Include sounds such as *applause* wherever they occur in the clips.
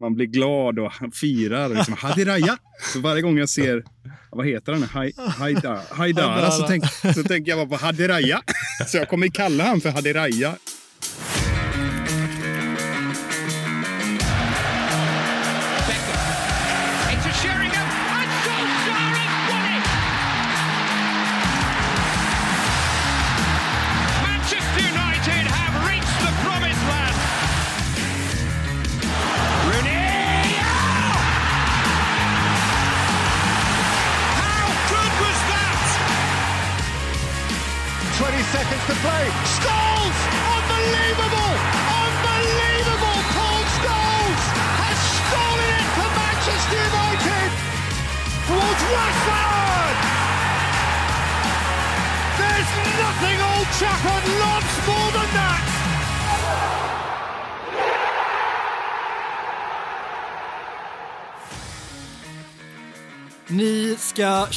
man blir glad och firar. Liksom, Hadiraya! Så varje gång jag ser, vad heter den? Hai- Haida- Haidara, så, tänk, så tänker jag bara på Hadiraya. Så jag kommer kalla han för Hadiraya.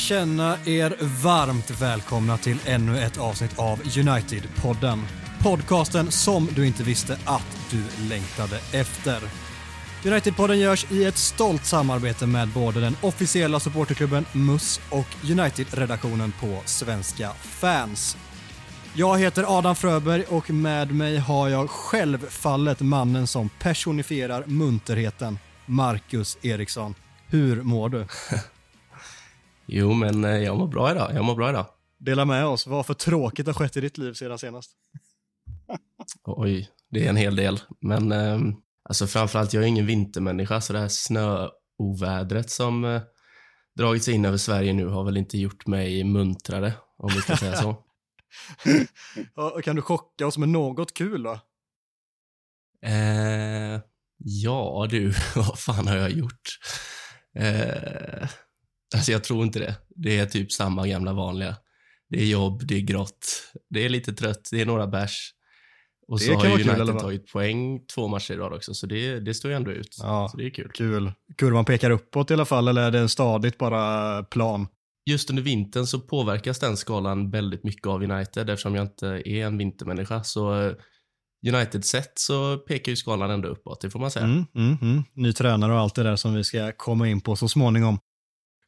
Känna er varmt välkomna till ännu ett avsnitt av United-podden. Podcasten som du inte visste att du längtade efter. United-podden görs i ett stolt samarbete med både den officiella supporterklubben MUS och United-redaktionen på Svenska fans. Jag heter Adam Fröberg och med mig har jag självfallet mannen som personifierar munterheten, Marcus Eriksson. Hur mår du? *laughs* Jo, men eh, jag mår bra idag. Jag mår bra idag. Dela med oss. Vad för tråkigt har skett i ditt liv sedan senast? *laughs* Oj, det är en hel del. Men eh, alltså framförallt, jag är ingen vintermänniska, så det här snöovädret som eh, dragit sig in över Sverige nu har väl inte gjort mig muntrare, om vi ska säga så. *laughs* Ja, Kan du chocka oss med något kul då? Eh, ja, du, *laughs* vad fan har jag gjort? Eh, alltså, jag tror inte det. Det är typ samma gamla vanliga. Det är jobb, det är grått, det är lite trött, det är några bärs. Och Det så har kul, United tagit poäng två matcher i rad också, så det, det står ju ändå ut. Ja. Så det är kul. Kul. Kurvan pekar uppåt i alla fall, eller är det stadigt bara plan? Just under vintern så påverkas den skalan väldigt mycket av United eftersom jag inte är en vintermänniska. Så eh, United sett så pekar ju skalan ändå uppåt, det får man säga. Mm, mm, mm. Ny tränare och allt det där som vi ska komma in på så småningom.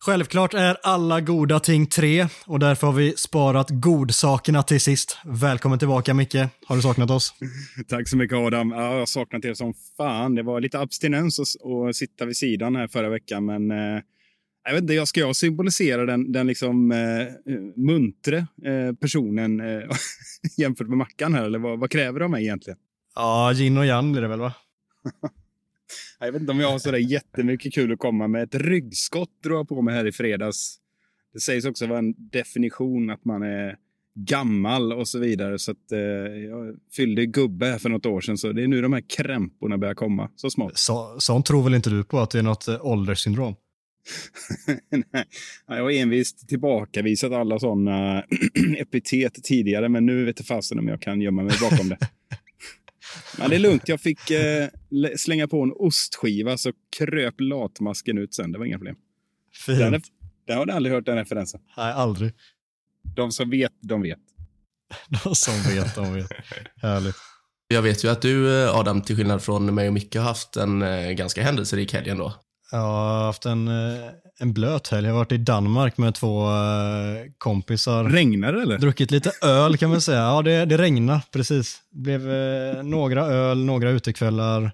Självklart är alla goda ting tre och därför har vi sparat godsakerna till sist. Välkommen tillbaka Micke. Har du saknat oss? *laughs* Tack så mycket Adam. Ja, jag har saknat er som fan. Det var lite abstinens att, sitta vid sidan här förra veckan, men eh, jag vet inte, jag ska jag symbolisera den, den liksom eh, muntre eh, personen eh, *laughs* jämfört med Mackan här, eller vad, vad kräver de mig egentligen? Ja, yin och yang blir det väl va? *laughs* Jag vet inte om jag har så där jättemycket kul att komma med. Ett ryggskott drog jag på mig här i fredags. Det sägs också vara en definition att man är gammal och så vidare. Så att, eh, jag fyllde gubbe här för något år sedan, så det är nu de här krämporna börjar komma så smått. Så, sånt tror väl inte du på att det är något eh, ålderssyndrom? *laughs* Nej, jag har envist tillbakavisat alla sådana *clears throat* epitet tidigare, men nu vet jag fasen om jag kan gömma mig bakom det. *laughs* Men det är lugnt. Jag fick eh, lä- slänga på en ostskiva så kröp latmasken ut sen. Det var inga problem. Fint. den har du aldrig hört den referensen. Nej, aldrig. De som vet, de vet. *laughs* De som vet, de vet. Härligt. Jag vet ju att du, eh, Adam, till skillnad från mig och Micke, har haft en eh, ganska händelserik helg ändå. Jag har haft en, eh, en blöt helg. Jag har varit i Danmark med två eh, kompisar. Regnar det eller? Druckit lite öl kan man säga. Ja, det, det regnade precis. Det blev eh, några öl, några utekvällar.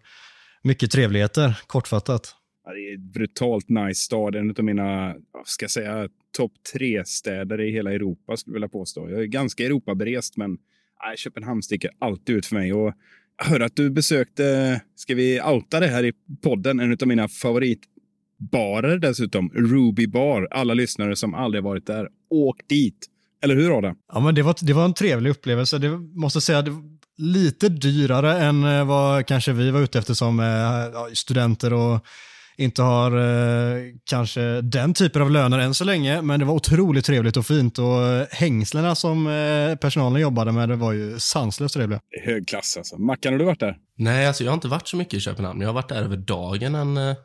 Mycket trevligheter, kortfattat. Ja, det är ett brutalt nice stad. En av mina, ska säga, topp tre städer i hela Europa skulle jag vilja påstå. Jag är ganska Europaberest, men nej, Köpenhamn sticker alltid ut för mig. Och jag hörde att du besökte, ska vi outa det här i podden, en av mina favoritbarer dessutom, Ruby Bar. Alla lyssnare som aldrig varit där, åk dit. Eller hur Adam? Ja, men det var, det var en trevlig upplevelse. Det måste säga, det lite dyrare än eh, vad kanske vi var ute efter som eh, ja, studenter och inte har eh, kanske den typen av löner än så länge, men det var otroligt trevligt och fint och eh, hängslena som eh, personalen jobbade med det var ju sanslöst trevliga. Hög klass alltså. Mackan, har du varit där? Nej, alltså jag har inte varit så mycket i Köpenhamn. Jag har varit där över dagen en, eh,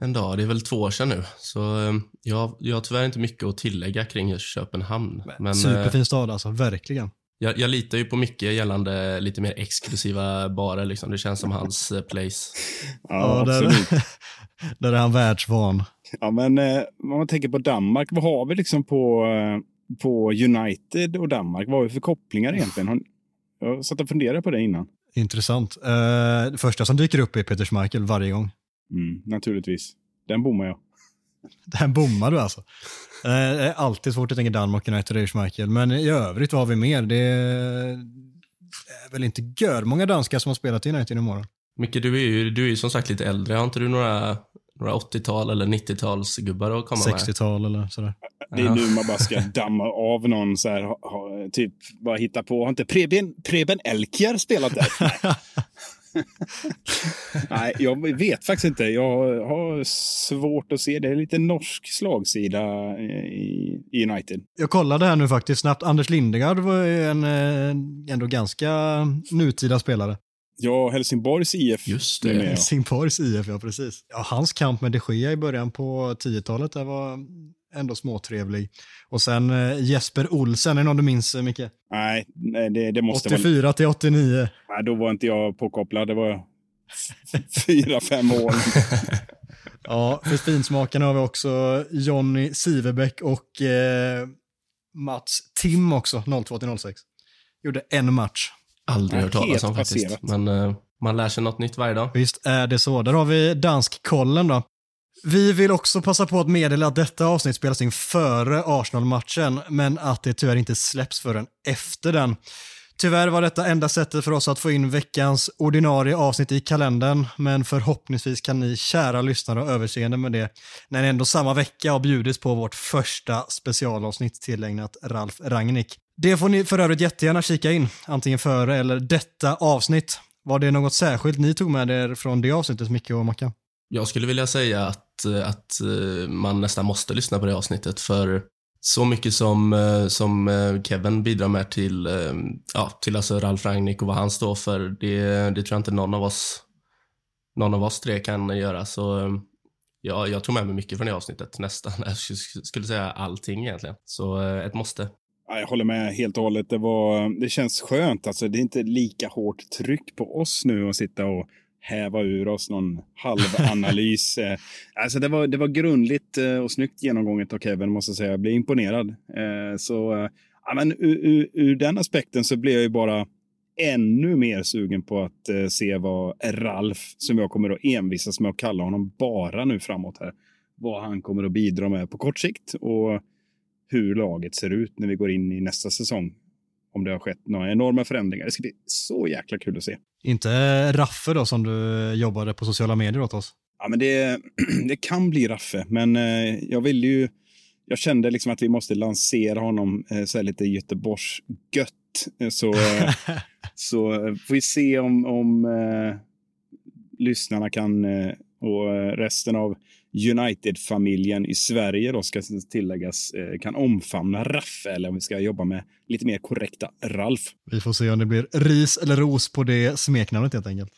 en dag. Det är väl två år sedan nu. Så eh, jag, jag har tyvärr inte mycket att tillägga kring Köpenhamn. Men, eh, Superfin stad alltså, verkligen. Jag, jag litar ju på mycket gällande lite mer exklusiva barer. Liksom. Det känns som hans eh, place. Ja, där, absolut. *laughs* där är han världsvan. Ja, men eh, om man tänker på Danmark, vad har vi liksom på, eh, på United och Danmark? Vad har vi för kopplingar egentligen? Har, jag satt och funderade på det innan. Intressant. Eh, det första som dyker upp är Peter Schmeichel varje gång. Mm, naturligtvis. Den bommar jag. Den bommar du alltså. Eh, Det är alltid svårt att tänka Danmark, United och Schmeichel. Men i övrigt, vad har vi mer? Det är väl inte gör många danskar som har spelat i United åren. Micke, du är ju, du är ju som sagt lite äldre. Har inte du några, några 80-tal eller 90-talsgubbar att komma med? 60-tal eller sådär. Det är nu man bara ska damma av någon så här, ha, ha, typ bara hitta på. Har inte Preben, Preben Elkjær spelat där? *laughs* *laughs* Nej. Jag vet faktiskt inte. Jag har svårt att se. Det är lite norsk slagsida i, i United. Jag kollade här nu faktiskt snabbt. Anders Lindegard var ju en eh, ändå ganska nutida spelare. Ja, Helsingborgs IF. Just det. Helsingborgs IF, ja precis. Ja, hans kamp med de Gea i början på 10-talet där var ändå småtrevlig. Och sen eh, Jesper Olsen, är det någon du minns eh, Micke? Nej, det, det måste vara... 84 till 89. Nej, då var inte jag påkopplad. Det var fyra, fem år. *laughs* Ja, för finsmakarna har vi också Jonny Siverbäck och eh, Mats Tim också, 02 till 06. Gjorde en match. Aldrig hört talas om faktiskt. passerat. Men eh, man lär sig något nytt varje dag. Visst är det så. Där har vi danskkollen då. Vi vill också passa på att meddela att detta avsnitt spelas in före Arsenal-matchen, men att det tyvärr inte släpps förrän efter den. Tyvärr var detta enda sättet för oss att få in veckans ordinarie avsnitt i kalendern, men förhoppningsvis kan ni kära lyssnare ha överseende med det, när ni ändå samma vecka har bjudits på vårt första specialavsnitt tillägnat Ralf Rangnick. Det får ni för övrigt jättegärna kika in, antingen före eller detta avsnitt. Var det något särskilt ni tog med er från det avsnittet, Micke och Mackan? Jag skulle vilja säga att, att eh, eh, man nästan måste lyssna på det avsnittet för så mycket som, eh, som Kevin bidrar med till, ja, till alltså Ralf Rangnick och vad han står för, det, det tror jag inte någon av oss, någon av oss tre kan göra. Så ja, jag tog med mig mycket från det avsnittet, nästan. *laughs* Jag skulle säga allting egentligen. Så ett måste. Ja, jag håller med helt och hållet. Det, var, det känns skönt. Alltså, det är inte lika hårt tryck på oss nu att sitta och häva ur oss någon halvanalys. *laughs* Eh, alltså, det, var, det var grundligt eh, och snyggt genomgånget av Kevin, måste jag säga. Jag blev imponerad. Eh, Så ja, men ur, ur, ur den aspekten så blev jag ju bara ännu mer sugen på att se vad Ralf, som jag kommer att envisas med att kalla honom bara nu framåt här, vad han kommer att bidra med på kort sikt och hur laget ser ut när vi går in i nästa säsong. Om det har skett några enorma förändringar. Det ska bli så jäkla kul att se. Inte Raffe då som du jobbade på sociala medier åt oss? Ja, men det, *clears throat* det kan bli Raffe, men eh, jag ville ju... Jag kände liksom att vi måste lansera honom eh, så här lite Göteborgs-gött. Eh, Så, *laughs* så får vi se om, om eh, lyssnarna kan och resten av United-familjen i Sverige då ska tilläggas eh, kan omfamna Raffe eller om vi ska jobba med lite mer korrekta Ralf. Vi får se om det blir ris eller ros på det smeknamnet helt enkelt.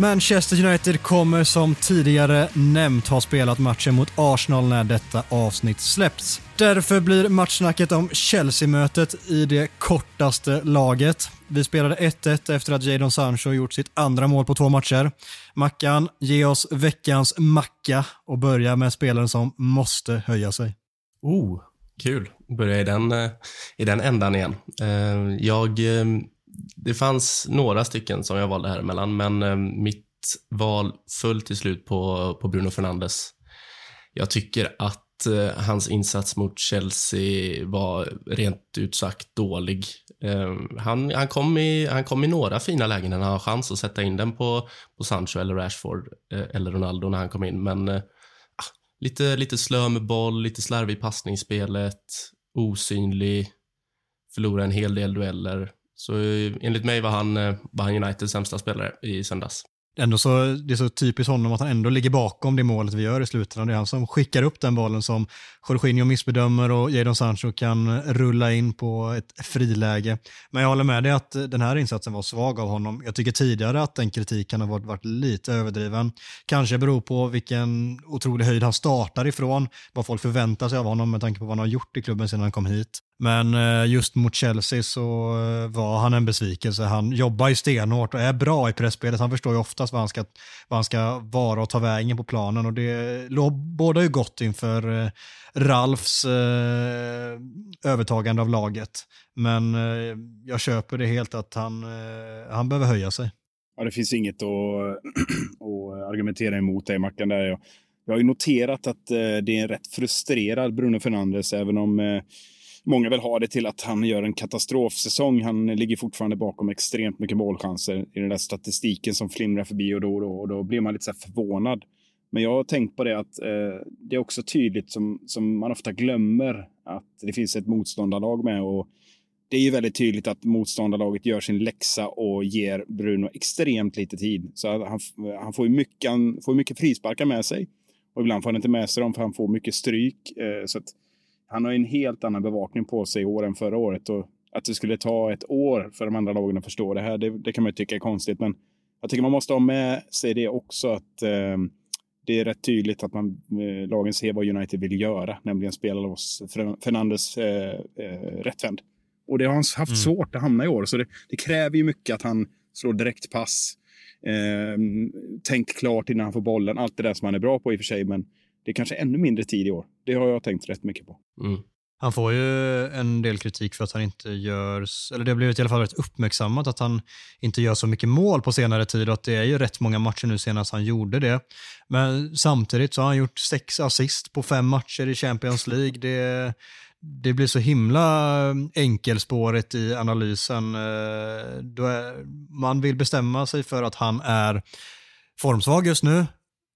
Manchester United kommer som tidigare nämnt ha spelat matchen mot Arsenal när detta avsnitt släppts. Därför blir matchsnacket om Chelsea-mötet i det kortaste laget. Vi spelade 1-1 efter att Jadon Sancho gjort sitt andra mål på två matcher. Mackan, ge oss veckans macka och börja med spelaren som måste höja sig. Oh, kul. Börja i den, eh, i den ändan igen. Eh, jag, eh, det fanns några stycken som jag valde här emellan, men eh, mitt val föll till slut på, på Bruno Fernandes. Jag tycker att eh, hans insats mot Chelsea var rent ut sagt dålig. Eh, han, han, kom i, han kom i några fina lägen när han har chans att sätta in den på, på Sancho eller Rashford eh, eller Ronaldo när han kom in, men eh, ah, lite, lite slö med boll, lite slarvig i passningsspelet, osynlig, förlorade en hel del dueller. Så eh, enligt mig var han, eh, var han Uniteds sämsta spelare i söndags. ändå så, det är så typiskt honom att han ändå ligger bakom det målet vi gör i slutändan. Det är han som skickar upp den bollen som Jorginho missbedömer och Jadon Sancho kan rulla in på ett friläge. Men jag håller med dig att eh, den här insatsen var svag av honom. Jag tycker tidigare att den kritiken har varit, varit lite överdriven. Kanske beror på vilken otrolig höjd han startar ifrån, vad folk förväntar sig av honom med tanke på vad han har gjort i klubben sedan han kom hit. Men eh, just mot Chelsea så eh, var han en besvikelse. Han jobbar ju stenhårt och är bra i pressspelet. Han förstår ju oftast vad han ska, vad han ska vara och ta vägen på planen och det båda ju gott inför eh, Ralfs eh, övertagande av laget. Men eh, jag köper det helt att han, eh, han behöver höja sig. Ja, det finns inget att, *clears throat* att argumentera emot dig, Mackan. Där. Jag, jag har ju noterat att det är en rätt frustrerad Bruno Fernandes, även om Många vill ha det till att han gör en katastrofsäsong. Han ligger fortfarande bakom extremt mycket målchanser i den där statistiken som flimrar förbi och då och då. Och då blir man lite så förvånad. Men jag har tänkt på det att eh, det är också tydligt som, som man ofta glömmer att det finns ett motståndarlag med. Och det är ju väldigt tydligt att motståndarlaget gör sin läxa och ger Bruno extremt lite tid. Så han, han får ju mycket, han får mycket frisparkar med sig. Och ibland får han inte med sig dem för han får mycket stryk. Eh, så att han har en helt annan bevakning på sig i år än förra året. Och att det skulle ta ett år för de andra lagen att förstå det här, det, det kan man ju tycka är konstigt. Men jag tycker man måste ha med sig det också att eh, det är rätt tydligt att man, eh, lagen ser vad United vill göra, nämligen spela loss Fernandes eh, eh, rättvänd. Och det har han haft mm. svårt att hamna i år, så det, det kräver ju mycket att han slår direktpass. Eh, tänk klart innan han får bollen. Allt det där som han är bra på i och för sig, men det är kanske ännu mindre tid i år. Det har jag tänkt rätt mycket på. Mm. Han får ju en del kritik för att han inte gör, eller det har blivit i alla fall rätt uppmärksammat att han inte gör så mycket mål på senare tid och att det är ju rätt många matcher nu senast han gjorde det. Men samtidigt så har han gjort sex assist på fem matcher i Champions League. Det, det blir så himla enkelspårigt i analysen. Eh, är, man vill bestämma sig för att han är formsvag just nu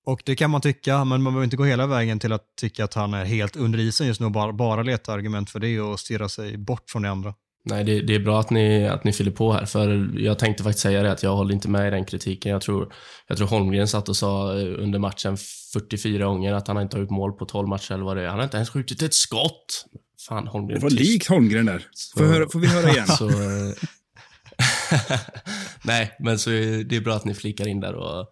och det kan man tycka, men man behöver inte gå hela vägen till att tycka att han är helt under isen just nu och bara, bara leta argument för det och stirra sig bort från det andra. Nej, det, det, är bra att ni, att ni fyller på här, för jag tänkte faktiskt säga det att jag håller inte med i den kritiken. Jag tror, jag tror Holmgren satt och sa under matchen 44 gånger att han inte har gjort mål på 12 matcher eller vad det är. Han har inte ens skjutit ett skott. Fan, Holmgren. Det var likt Holmgren där. Får, höra, får vi höra igen? *laughs* så, *laughs* nej, men så det är bra att ni flikar in där och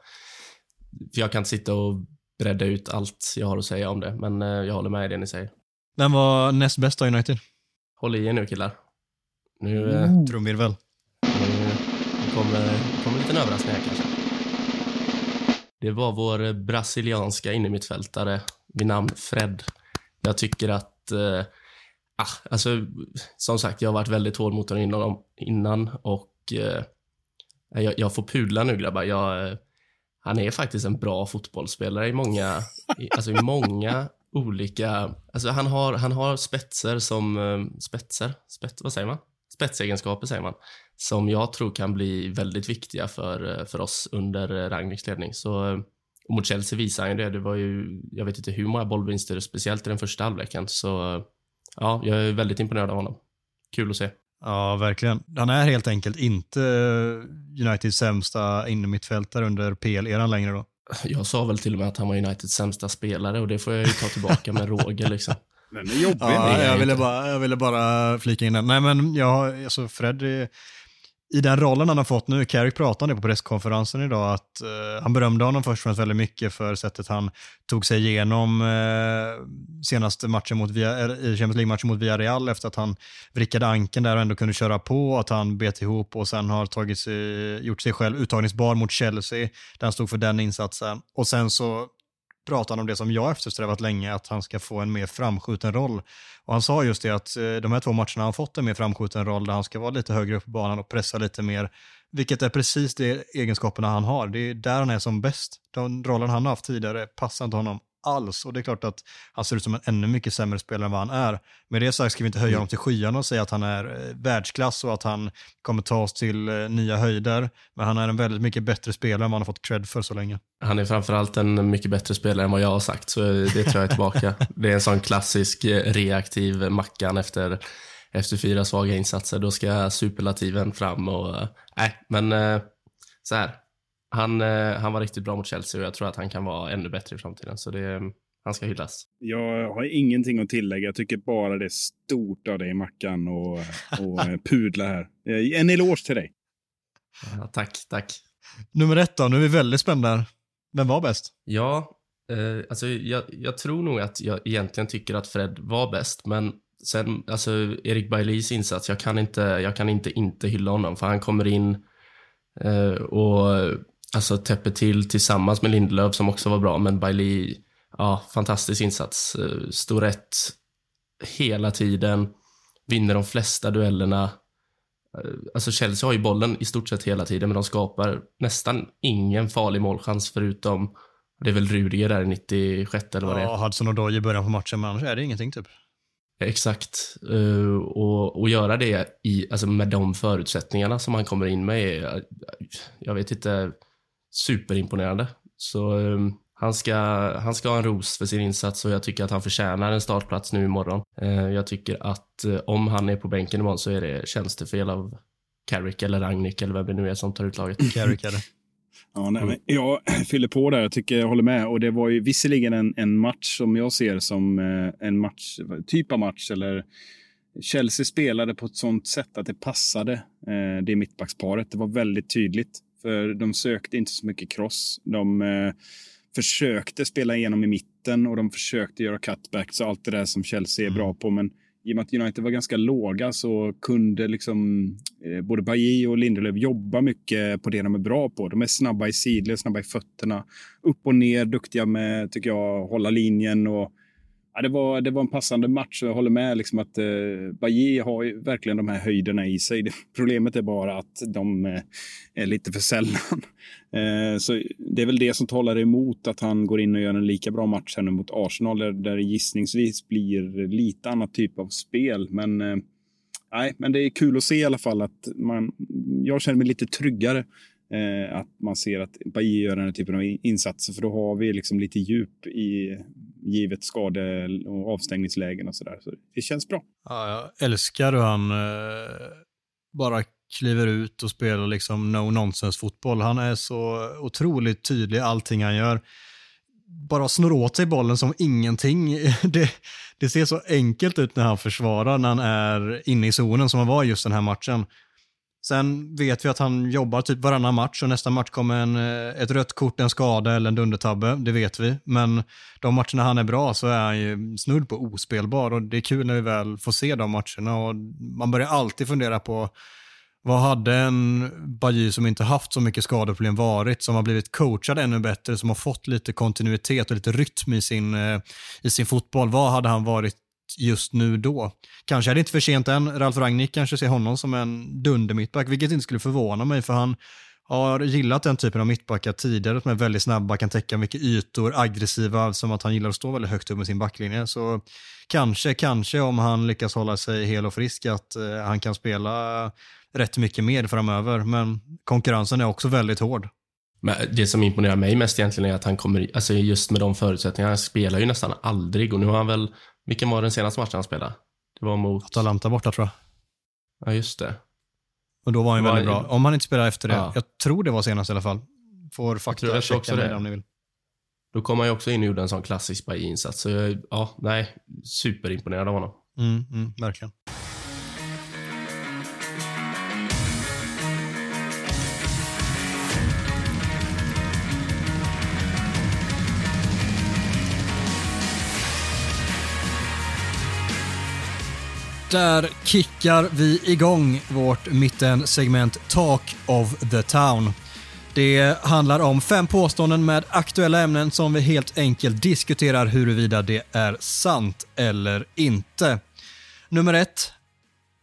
för jag kan inte sitta och bredda ut allt jag har att säga om det, men eh, jag håller med i det ni säger. Vem var näst bäst av United? Håll i er nu killar. Nu... Mm. Trumvirvel. Nu kommer, kommer en liten överraskning här kanske. Det var vår brasilianska innermittfältare vid namn Fred. Jag tycker att eh, ah, alltså, som sagt, jag har varit väldigt hård mot honom innan, innan och eh, jag, jag, får pudla nu grabbar. Jag, eh, han är faktiskt en bra fotbollsspelare i många, i, alltså i många olika, alltså han har, han har spetser som, eh, spetser, spets, vad säger man? Spetsegenskaper säger man, som jag tror kan bli väldigt viktiga för, eh, för oss under eh, Ragniks ledning. Så och mot Chelsea visade han ju det. Det var ju, jag vet inte hur många bollvinster, speciellt i den första halvleken. Så ja, jag är väldigt imponerad av honom. Kul att se. Ja, verkligen. Han är helt enkelt inte Uniteds sämsta innermittfältare under PL-eran längre då. Jag sa väl till och med att han var Uniteds sämsta spelare och det får jag ju ta tillbaka med råge liksom. *laughs* Den är jobbig. Ja, jag ville, bara, jag ville bara flika in den. Nej men jag, alltså Fred i den rollen han har fått nu, Carrick pratade på presskonferensen idag, att eh, han berömde honom först och främst väldigt mycket för sättet han tog sig igenom eh, senaste matchen mot Via, i eh, Champions League-matchen mot Villarreal efter att han vrickade anken där och ändå kunde köra på, att han bet ihop och sen har tagit sig, gjort sig själv uttagningsbar mot Chelsea, där han stod för den insatsen. Och sen så pratar han om det som jag eftersträvat länge, att han ska få en mer framskjuten roll. Och han sa just det att eh, de här två matcherna har han fått en mer framskjuten roll där han ska vara lite högre upp på banan och pressa lite mer, vilket är precis de egenskaperna han har. Det är där han är som bäst. Den rollen han har haft tidigare passar inte honom alls. Och det är klart att han ser ut som en ännu mycket sämre spelare än vad han är. Med det sagt ska vi inte höja mm. honom till skyarna och säga att han är eh, världsklass och att han kommer ta oss till eh, nya höjder. Men han är en väldigt mycket bättre spelare än vad han har fått cred för så länge. Han är framförallt en mycket bättre spelare än vad jag har sagt, så det tror jag är tillbaka. *laughs* det är en sån klassisk eh, reaktiv Mackan efter efter fyra svaga insatser, då ska superlativen fram och, nej, men så här. Han, eh, han var riktigt bra mot Chelsea och jag tror att han kan vara ännu bättre i framtiden. Så det, han ska hyllas. Jag har ingenting att tillägga. Jag tycker bara det är stort av dig, Mackan, och, och pudla här. En eloge till dig. Ja, tack, tack. Nummer ett då, nu är vi väldigt spända. Vem var bäst? Ja, eh, alltså jag, jag, tror nog att jag egentligen tycker att Fred var bäst, men sen, alltså Erik Baileys insats, jag kan inte, jag kan inte inte hylla honom, för han kommer in eh, och alltså täpper till tillsammans med Lindelöf som också var bra, men Bailey, ja, fantastisk insats. Eh, Står rätt hela tiden, vinner de flesta duellerna. Eh, alltså Chelsea har ju bollen i stort sett hela tiden, men de skapar nästan ingen farlig målchans förutom det är väl Rudiger där i 96 eller vad det är. Ja, Hudson och Doy i början på matchen, men annars är det ingenting typ. Exakt. Uh, och, och göra det i, alltså med de förutsättningarna som han kommer in med är, jag vet inte, superimponerande. Så um, han, ska, han ska ha en ros för sin insats och jag tycker att han förtjänar en startplats nu imorgon. Uh, jag tycker att uh, om han är på bänken imorgon så är det tjänstefel av Carrick eller Ragnik eller vem det nu är som tar ut laget. *clears throat* Carrick är det. Ja, nej, men jag *clears throat* fyller på där. Jag tycker jag håller med. Och det var ju visserligen en, en match som jag ser som eh, en match, typ av match. Eller Chelsea spelade på ett sånt sätt att det passade eh, det mittbacksparet. Det var väldigt tydligt. För de sökte inte så mycket cross. De eh, försökte spela igenom i mitten och de försökte göra cutbacks och allt det där som Chelsea är bra mm. på. Men i och med att United var ganska låga så kunde liksom eh, både Bailly och Lindelöf jobba mycket på det de är bra på. De är snabba i sidled, snabba i fötterna, upp och ner, duktiga med, tycker jag, hålla linjen och Ja, det, var, det var en passande match och jag håller med liksom att eh, Bajé har ju verkligen de här höjderna i sig. Det, *laughs* problemet är bara att de eh, är lite för sällan. *laughs* Eh, så det är väl det som talar emot att han går in och gör en lika bra match här nu mot Arsenal där, där det gissningsvis blir lite annat typ av spel. Men, eh, nej, men det är kul att se i alla fall att man, jag känner mig lite tryggare Eh, att man ser att Bajé gör den här typen av insatser, för då har vi liksom lite djup i givet skade och avstängningslägen och sådär. Så det känns bra. Ja, jag älskar hur han eh, bara kliver ut och spelar liksom no nonsense fotboll. Han är så otroligt tydlig i allting han gör. Bara snor åt sig bollen som ingenting. *laughs* Det, det ser så enkelt ut när han försvarar, när han är inne i zonen som han var just den här matchen. Sen vet vi att han jobbar typ varannan match och nästa match kommer en, eh, ett rött kort, en skada eller en dundertabbe. Det vet vi. Men de matcherna han är bra så är han ju snudd på ospelbar och det är kul när vi väl får se de matcherna. Och man börjar alltid fundera på vad hade en Bajy som inte haft så mycket skadeproblem varit, som har blivit coachad ännu bättre, som har fått lite kontinuitet och lite rytm i sin, eh, i sin fotboll. Vad hade han varit just nu då. Kanske är det inte för sent än. Ralf Rangnick kanske ser honom som en dunder-mittback, vilket inte skulle förvåna mig, för han har gillat den typen av mittbackar tidigare, som är väldigt snabba, kan täcka mycket ytor, aggressiva, som att han gillar att stå väldigt högt upp med sin backlinje. Så kanske, kanske om han lyckas hålla sig hel och frisk, att eh, han kan spela rätt mycket mer framöver. Men konkurrensen är också väldigt hård. Men det som imponerar mig mest egentligen är att han kommer, alltså just med de förutsättningarna, han spelar ju nästan aldrig och nu har han väl vilken var den senaste matchen han spelade? Det var mot... Atalanta borta tror jag. Ja, just det. Och då var han ju väldigt bra. Om han inte spelar efter det. Ja. Jag tror det var senast i alla fall. Får fakta checka med om ni vill. Då kom han ju också in och gjorde en sån klassisk insats Så ja, nej, superimponerad av honom. Mm, mm, verkligen. Där kickar vi igång vårt mittensegment Talk of the Town. Det handlar om fem påståenden med aktuella ämnen som vi helt enkelt diskuterar huruvida det är sant eller inte. Nummer ett.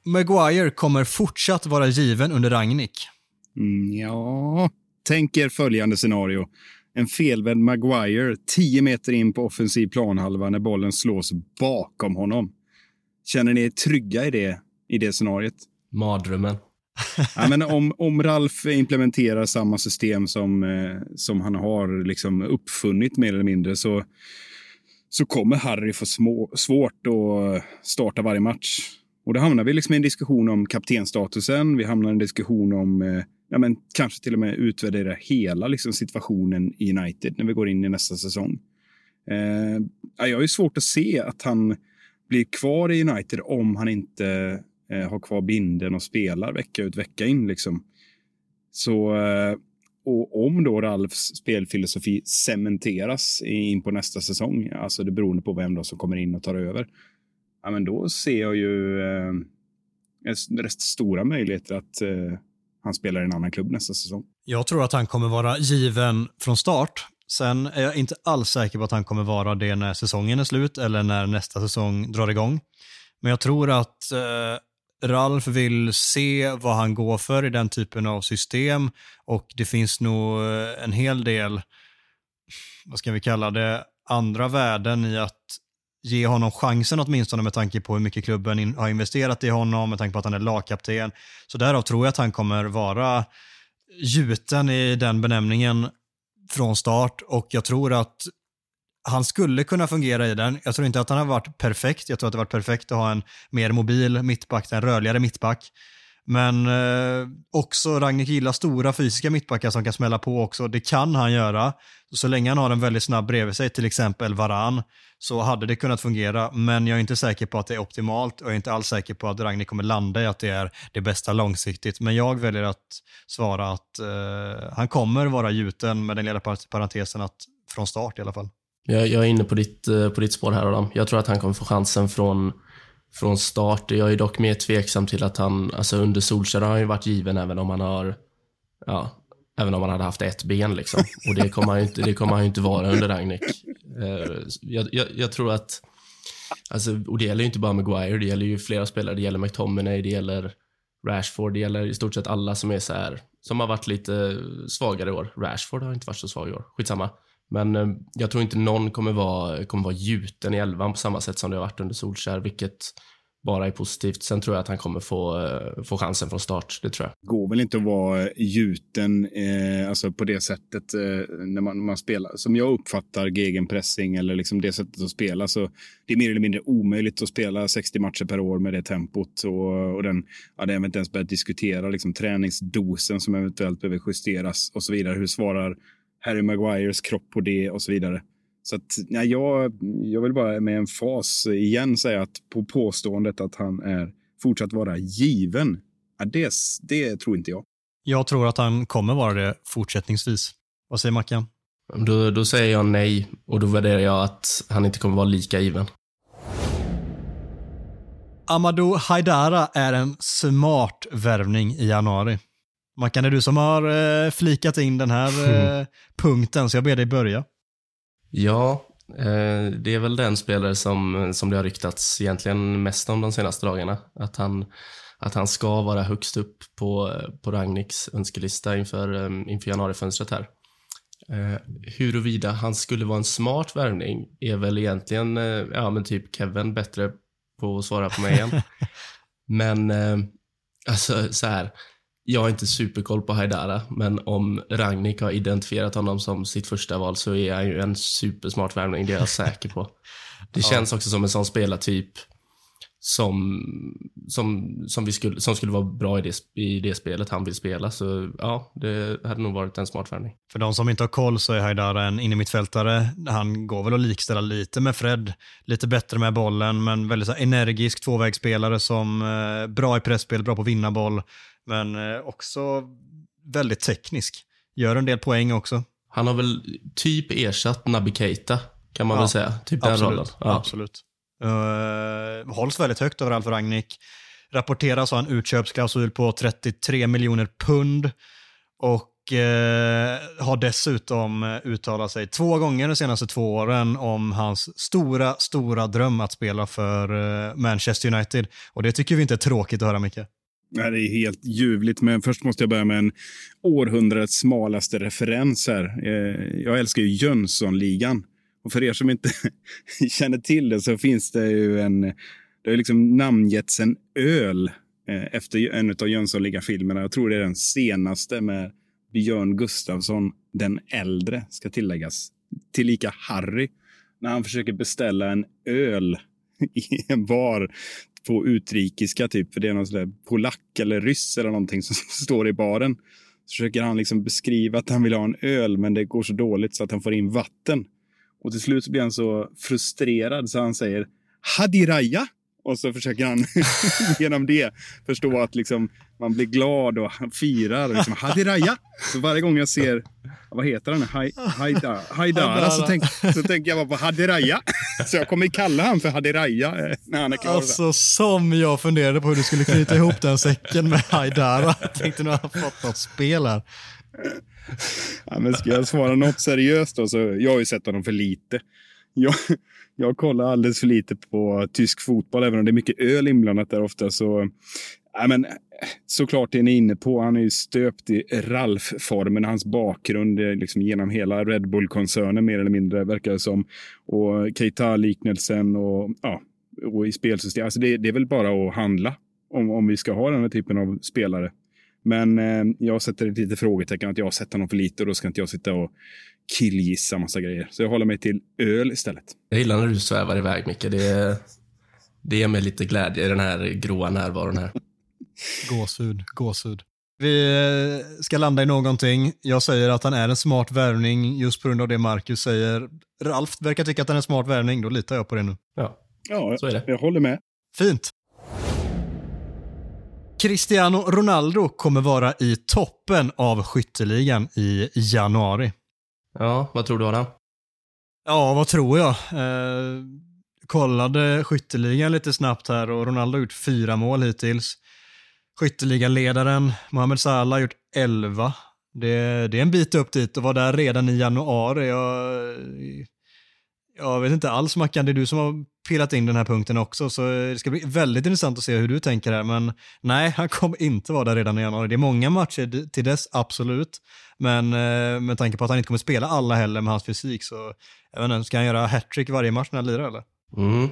Maguire kommer fortsatt vara given under Ragnik. Mm, ja, tänk er följande scenario. En felvänd Maguire 10 meter in på offensiv planhalva när bollen slås bakom honom. Känner ni er trygga i det, i det scenariet? Mardrömmen. ja, men om, om Ralf implementerar samma system som, eh, som han har liksom uppfunnit mer eller mindre så, så kommer Harry få små, svårt att starta varje match. Och då hamnar vi liksom i en diskussion om kaptenstatusen. Vi hamnar i en diskussion om eh, ja, men kanske till och med utvärdera hela liksom, situationen i United när vi går in i nästa säsong. Eh, jag har ju svårt att se att han blir kvar i United om han inte eh, har kvar binden och spelar vecka ut vecka in. Liksom. Så, eh, och om då Ralfs spelfilosofi cementeras in på nästa säsong, alltså det beroende på vem då som kommer in och tar över, ja, men då ser jag ju eh, rätt stora möjligheter att eh, han spelar i en annan klubb nästa säsong. Jag tror att han kommer vara given från start. Sen är jag inte alls säker på att han kommer vara det när säsongen är slut eller när nästa säsong drar igång. Men jag tror att eh, Ralf vill se vad han går för i den typen av system och det finns nog eh, en hel del, vad ska vi kalla det, andra värden i att ge honom chansen åtminstone med tanke på hur mycket klubben in, har investerat i honom, med tanke på att han är lagkapten. Så därav tror jag att han kommer vara gjuten i den benämningen från start och jag tror att han skulle kunna fungera i den. Jag tror inte att han har varit perfekt. Jag tror att det har varit perfekt att ha en mer mobil mittback, en rörligare mittback. Men eh, också Ragnhild gillar stora fysiska mittbackar som kan smälla på också. Det kan han göra. Så länge han har en väldigt snabb bredvid sig, till exempel Varan, så hade det kunnat fungera. Men jag är inte säker på att det är optimalt och jag är inte alls säker på att Ragnhild kommer landa i att det är det bästa långsiktigt. Men jag väljer att svara att eh, han kommer vara gjuten med den lilla parentesen att från start i alla fall. Jag, jag är inne på ditt, eh, på ditt spår här Adam. Jag tror att han kommer få chansen från från start. Jag är dock mer tveksam till att han, alltså under Solskjaer har han ju varit given även om han har, ja, även om han hade haft ett ben liksom. Och det kommer han ju inte, det kommer han inte vara under Ragnik. Eh, jag, jag, jag, tror att, alltså, och det gäller ju inte bara Maguire, det gäller ju flera spelare, det gäller McTominay, det gäller Rashford, det gäller i stort sett alla som är så här, som har varit lite svagare i år. Rashford har inte varit så svag i år, skitsamma. Men eh, jag tror inte någon kommer vara, kommer vara gjuten i elvan på samma sätt som det har varit under Solskär, vilket bara är positivt. Sen tror jag att han kommer få, eh, få chansen från start. Det tror jag. Det går väl inte att vara eh, gjuten eh, alltså på det sättet eh, när man, man, spelar. Som jag uppfattar gegenpressing eller liksom det sättet att spela. Så det är mer eller mindre omöjligt att spela 60 matcher per år med det tempot. Och, och den, ja, det har inte ens börjat diskutera liksom, träningsdosen som eventuellt behöver justeras och så vidare. Hur svarar Harry Maguires kropp på det och så vidare. Så att, ja, jag, jag vill bara med en fas igen säga att på påståendet att han är fortsatt vara given, ja, det, det tror inte jag. Jag tror att han kommer vara det fortsättningsvis. Vad säger Mackan? Då, då säger jag nej och då värderar jag att han inte kommer vara lika given. Amadou Haidara är en smart värvning i januari. Mackan, det är du som har eh, flikat in den här *laughs* eh, punkten, så jag ber dig börja. Ja, eh, det är väl den spelare som, som det har ryktats egentligen mest om de senaste dagarna. Att han, att han ska vara högst upp på, på Ragniks önskelista inför, inför januarifönstret här. Huruvida han skulle vara en smart värvning är väl egentligen, ja men typ Kevin bättre på att svara på mig igen. *laughs* men alltså så här, jag har inte superkoll på Haidara, men om Ragnik har identifierat honom som sitt första val så är han ju en supersmart värvning, det är jag säker på. *laughs* Det känns också som en sån spelartyp som, som, som, vi skulle, som skulle vara bra i det, i det spelet han vill spela. Så ja, det hade nog varit en smart värvning. För de som inte har koll så är Haidara en innermittfältare. Han går väl att likställa lite med Fred. Lite bättre med bollen, men väldigt energisk tvåvägsspelare som eh, bra i pressspel, bra på att vinna boll. Men eh, också väldigt teknisk. Gör en del poäng också. Han har väl typ ersatt Naby Keita, kan man ja, väl säga. Typ den rollen. Ja. Absolut. Uh, hålls väldigt högt över Alf Rangnick. Rapporteras ha en utköpsklausul på 33 miljoner pund. Och uh, har dessutom uttalat sig två gånger de senaste två åren om hans stora, stora dröm att spela för uh, Manchester United. Och det tycker vi inte är tråkigt att höra, Micke. Det är helt ljuvligt, men först måste jag börja med en århundradets smalaste referens här. Eh, jag älskar ju Jönssonligan. Och för er som inte *laughs* känner till det så finns det ju en... Det har liksom namngetts en öl eh, efter en av Jönssonligan-filmerna. Jag tror det är den senaste med Björn Gustafsson den äldre, ska tilläggas. Tillika Harry, när han försöker beställa en öl *laughs* i en bar på utrikiska, typ, för det är någon sån polack eller ryss eller någonting som *laughs* står i baren. Så försöker han liksom beskriva att han vill ha en öl, men det går så dåligt så att han får in vatten. Och till slut så blir han så frustrerad så han säger Hadiraya. Och så försöker han *laughs* genom det förstå att liksom, man blir glad och firar. Liksom, Hadiraya. Så varje gång jag ser, vad heter han? Hai, haida, haidara, så, tänk, så tänker jag bara på Hadiraya. Så jag kommer kalla han för Hadiraya eh, när han är klar. Alltså som jag funderade på hur du skulle knyta ihop den säcken med Haidara. *laughs* Jag tänkte nu har han fått något spel här. Ja, men ska jag svara något seriöst då, så jag har ju sett honom för lite. Jag, *laughs* jag kollar alldeles för lite på tysk fotboll, även om det är mycket öl inblandat där ofta. Så, ja, men, såklart det ni är inne på. Han är ju stöpt i Ralf-formen. Hans bakgrund är liksom genom hela Red Bull-koncernen mer eller mindre, verkar det som. Och Keita-liknelsen och, ja, och i spelsystem. Alltså det, det är väl bara att handla om, om vi ska ha den här typen av spelare. Men eh, jag sätter ett litet frågetecken att jag har sett honom för lite och då ska inte jag sitta och killgissa massa grejer. Så jag håller mig till öl istället. Jag gillar när du svävar iväg, Micke. Det, det ger mig lite glädje i den här gråa närvaron här. Gåshud, gåshud. Vi eh, ska landa i någonting. Jag säger att han är en smart värvning just på grund av det Marcus säger. Ralf verkar tycka att han är en smart värvning, då litar jag på det nu. Ja, Ja, så är det. jag håller med. Fint. Cristiano Ronaldo kommer vara i toppen av skytteligan i januari. Ja, vad tror du Adam? Ja, vad tror jag? Eh, kollade skytteligan lite snabbt här och Ronaldo har gjort fyra mål hittills. Skytteligaledaren Mohamed Salah har gjort elva. Det, det är en bit upp dit och var där redan i januari. Jag, jag vet inte alls Mackan, det är du som har pillat in den här punkten också, så det ska bli väldigt intressant att se hur du tänker här. Men nej, han kommer inte vara där redan i januari. Det är många matcher till dess, absolut. Men eh, med tanke på att han inte kommer spela alla heller med hans fysik så, jag vet inte, ska han göra hattrick varje match när han lirar eller? Mm.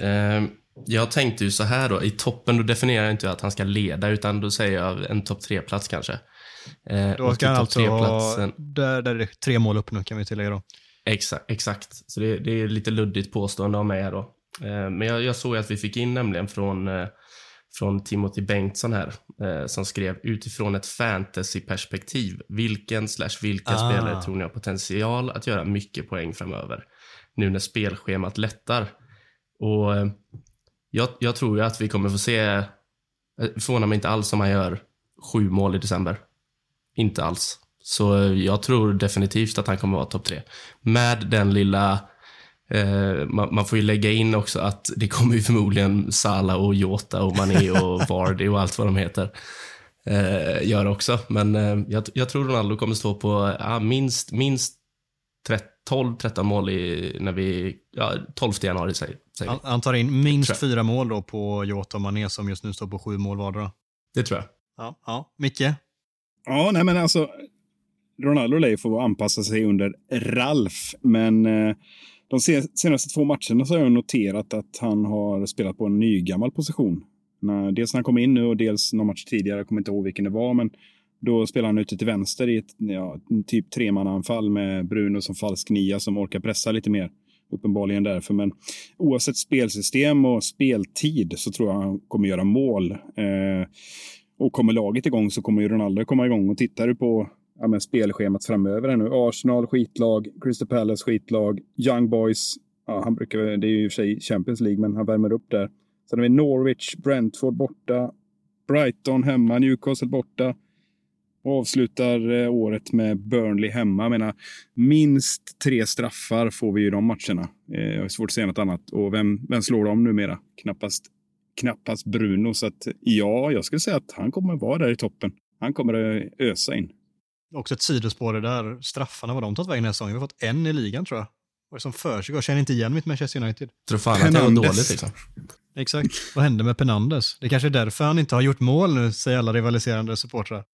Eh, jag tänkte ju så här då, i toppen då definierar jag inte att han ska leda, utan då säger jag en topp tre-plats kanske. Eh, Då ska han alltså ha, där, där är det tre mål upp nu kan vi tillägga då. Exakt, exakt. Så det, det är lite luddigt påstående av mig här då. Eh, men jag, jag såg att vi fick in nämligen från, eh, från Timothy Bengtsson här, eh, som skrev utifrån ett fantasyperspektiv. Vilken slash vilka Ah. spelare tror ni har potential att göra mycket poäng framöver? Nu när spelschemat lättar. Och jag, jag tror ju att vi kommer få se, förvånar mig inte alls om han gör sju mål i december. Inte alls. Så jag tror definitivt att han kommer vara topp tre. Med den lilla... Eh, man, man får ju lägga in också att det kommer ju förmodligen Salah och Jota och Mané och *laughs* Vardy och allt vad de heter eh, göra också. Men eh, jag, jag tror Ronaldo kommer stå på ja, minst, minst 12-13 mål i, när vi... Ja, 12 januari säger, säger vi. Han, tar in minst fyra mål då på Jota och Mané som just nu står på sju mål vardera. Det tror jag. Ja, ja. Micke? Ja, nej men alltså. Ronaldo lär ju få anpassa sig under Ralf, men eh, de senaste två matcherna så har jag noterat att han har spelat på en nygammal position. Dels när han kom in nu och dels någon match tidigare, jag kommer inte ihåg vilken det var, men då spelar han ute till vänster i ett ja, typ tremannaanfall med Bruno som falsk nia som orkar pressa lite mer. Uppenbarligen därför, men oavsett spelsystem och speltid så tror jag han kommer göra mål. Eh, och kommer laget igång så kommer ju Ronaldo komma igång. Och tittar du på ja, men spelschemat framöver här nu. Arsenal skitlag, Crystal Palace skitlag, Young Boys. Ja, han brukar, det är ju i och för sig Champions League, men han värmer upp där. Sen har vi Norwich, Brentford borta, Brighton hemma, Newcastle borta. Och avslutar eh, året med Burnley hemma. Jag menar, minst tre straffar får vi i de matcherna. Eh, jag har svårt att säga något annat. Och vem, vem slår dem numera? Knappast, knappast Bruno. Så att, ja, jag skulle säga att han kommer vara där i toppen. Han kommer att ösa in. Också ett sidospår det där. Straffarna, var de tagit vägen den här säsongen? Vi har fått en i ligan tror jag. Vad är det som försiggår? Jag känner inte igen mitt Manchester United. Tror fan att det var dåligt liksom. Exakt. Vad hände med Penandes? Det kanske är därför han inte har gjort mål nu, säger alla rivaliserande supportrar.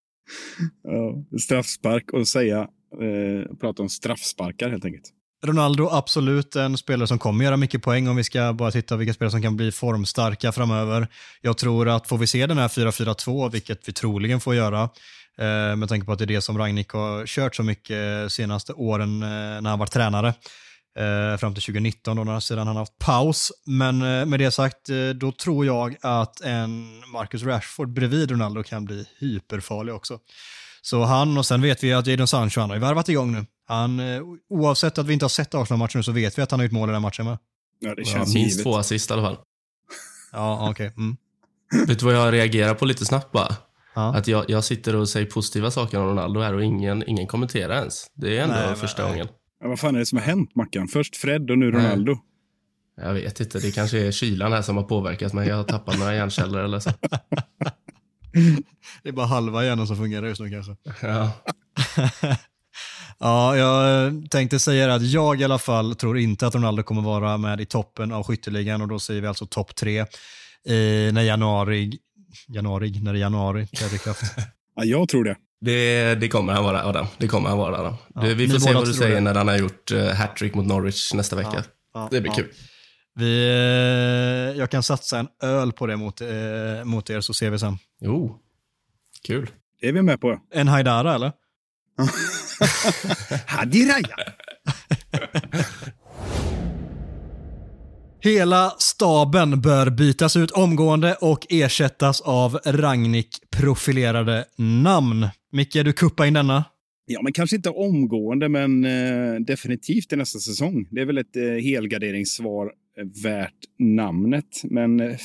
Ja, straffspark och säga, eh, prata om straffsparkar helt enkelt. Ronaldo, absolut en spelare som kommer göra mycket poäng om vi ska bara titta vilka spelare som kan bli formstarka framöver. Jag tror att får vi se den här 4-4-2, vilket vi troligen får göra, eh, med tanke på att det är det som Ragnik har kört så mycket senaste åren eh, när han var tränare, eh, fram till 2019 då, sedan han haft paus. Men eh, med det sagt, eh, då tror jag att en Marcus Rashford bredvid Ronaldo kan bli hyperfarlig också. Så han, och sen vet vi att Jadon Sancho, han har ju värvat igång nu. Han, eh, oavsett att vi inte har sett Arsenal-matchen så vet vi att han har gjort mål i den matchen med. Ja, det Ja, känns minst givet. två assist i alla fall. Ja, okej. Mm. Vet du vad jag reagerar på lite snabbt bara? Ja. Att jag, jag sitter och säger positiva saker om Ronaldo här och ingen, ingen kommenterar ens. Det är ändå Nej, första nej. gången. Ja, vad fan är det som har hänt, Mackan? Först Fred och nu Nej. Ronaldo. Jag vet inte, det kanske är kylan här som har påverkat mig. Jag har tappat några hjärnceller eller så. *laughs* Det är bara halva hjärnan som fungerar just nu kanske. Ja. *laughs* Ja, jag tänkte säga att jag i alla fall tror inte att Ronaldo kommer vara med i toppen av skytteligan och då säger vi alltså topp tre när januari, januari, när det är januari träder i kraft. *laughs* Ja, jag tror det. Det, det kommer han vara, Adam. Det kommer han vara, Adam. Ja, du, vi får se vad du säger det. när han har gjort uh, hattrick mot Norwich nästa vecka. Ja, det blir ja. kul. Vi, eh, jag kan satsa en öl på det mot, eh, mot er så ser vi sen. Jo, kul. Det är vi med på. En Haidara eller? *laughs* Hadiraya! *laughs* Hela staben bör bytas ut omgående och ersättas av Ragnik-profilerade namn. Micke, du kuppar in denna. Ja, men kanske inte omgående, men eh, definitivt i nästa säsong. Det är väl ett eh, helgarderingssvar eh, värt namnet. Men eh,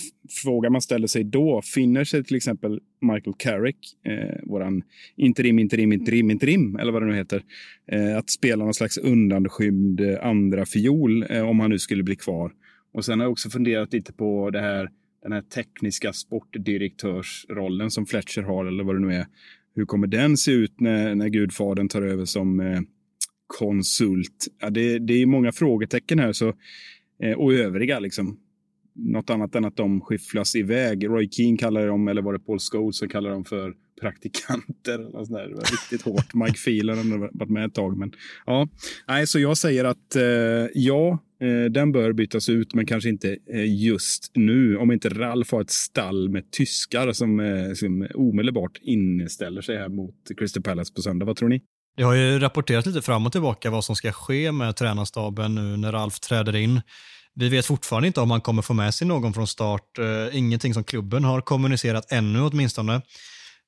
frågan man ställer sig då, finner sig till exempel Michael Carrick, eh, våran interim, interim, interim, interim, eller vad det nu heter, eh, att spela någon slags undanskymd eh, andra fiol eh, om han nu skulle bli kvar. Och sen har jag också funderat lite på det här, den här tekniska sportdirektörsrollen som Fletcher har, eller vad det nu är. Hur kommer den se ut när, när gudfadern tar över som eh, konsult? Ja, det, det är många frågetecken här. Så, eh, och övriga liksom. Något annat än att de skyfflas iväg. Roy Keane kallar dem, eller var det Paul Scholes som kallar dem för praktikanter. Eller. Det var riktigt hårt. Mike Phelan har varit med ett tag. Men, ja. Nej, så jag säger att eh, ja, eh, den bör bytas ut, men kanske inte eh, just nu. Om inte Ralf har ett stall med tyskar som, eh, som omedelbart inställer sig här mot Crystal Palace på söndag. Vad tror ni? Det har ju rapporterat lite fram och tillbaka vad som ska ske med tränarstaben nu när Ralf träder in. Vi vet fortfarande inte om han kommer få med sig någon från start. Eh, ingenting som klubben har kommunicerat ännu åtminstone.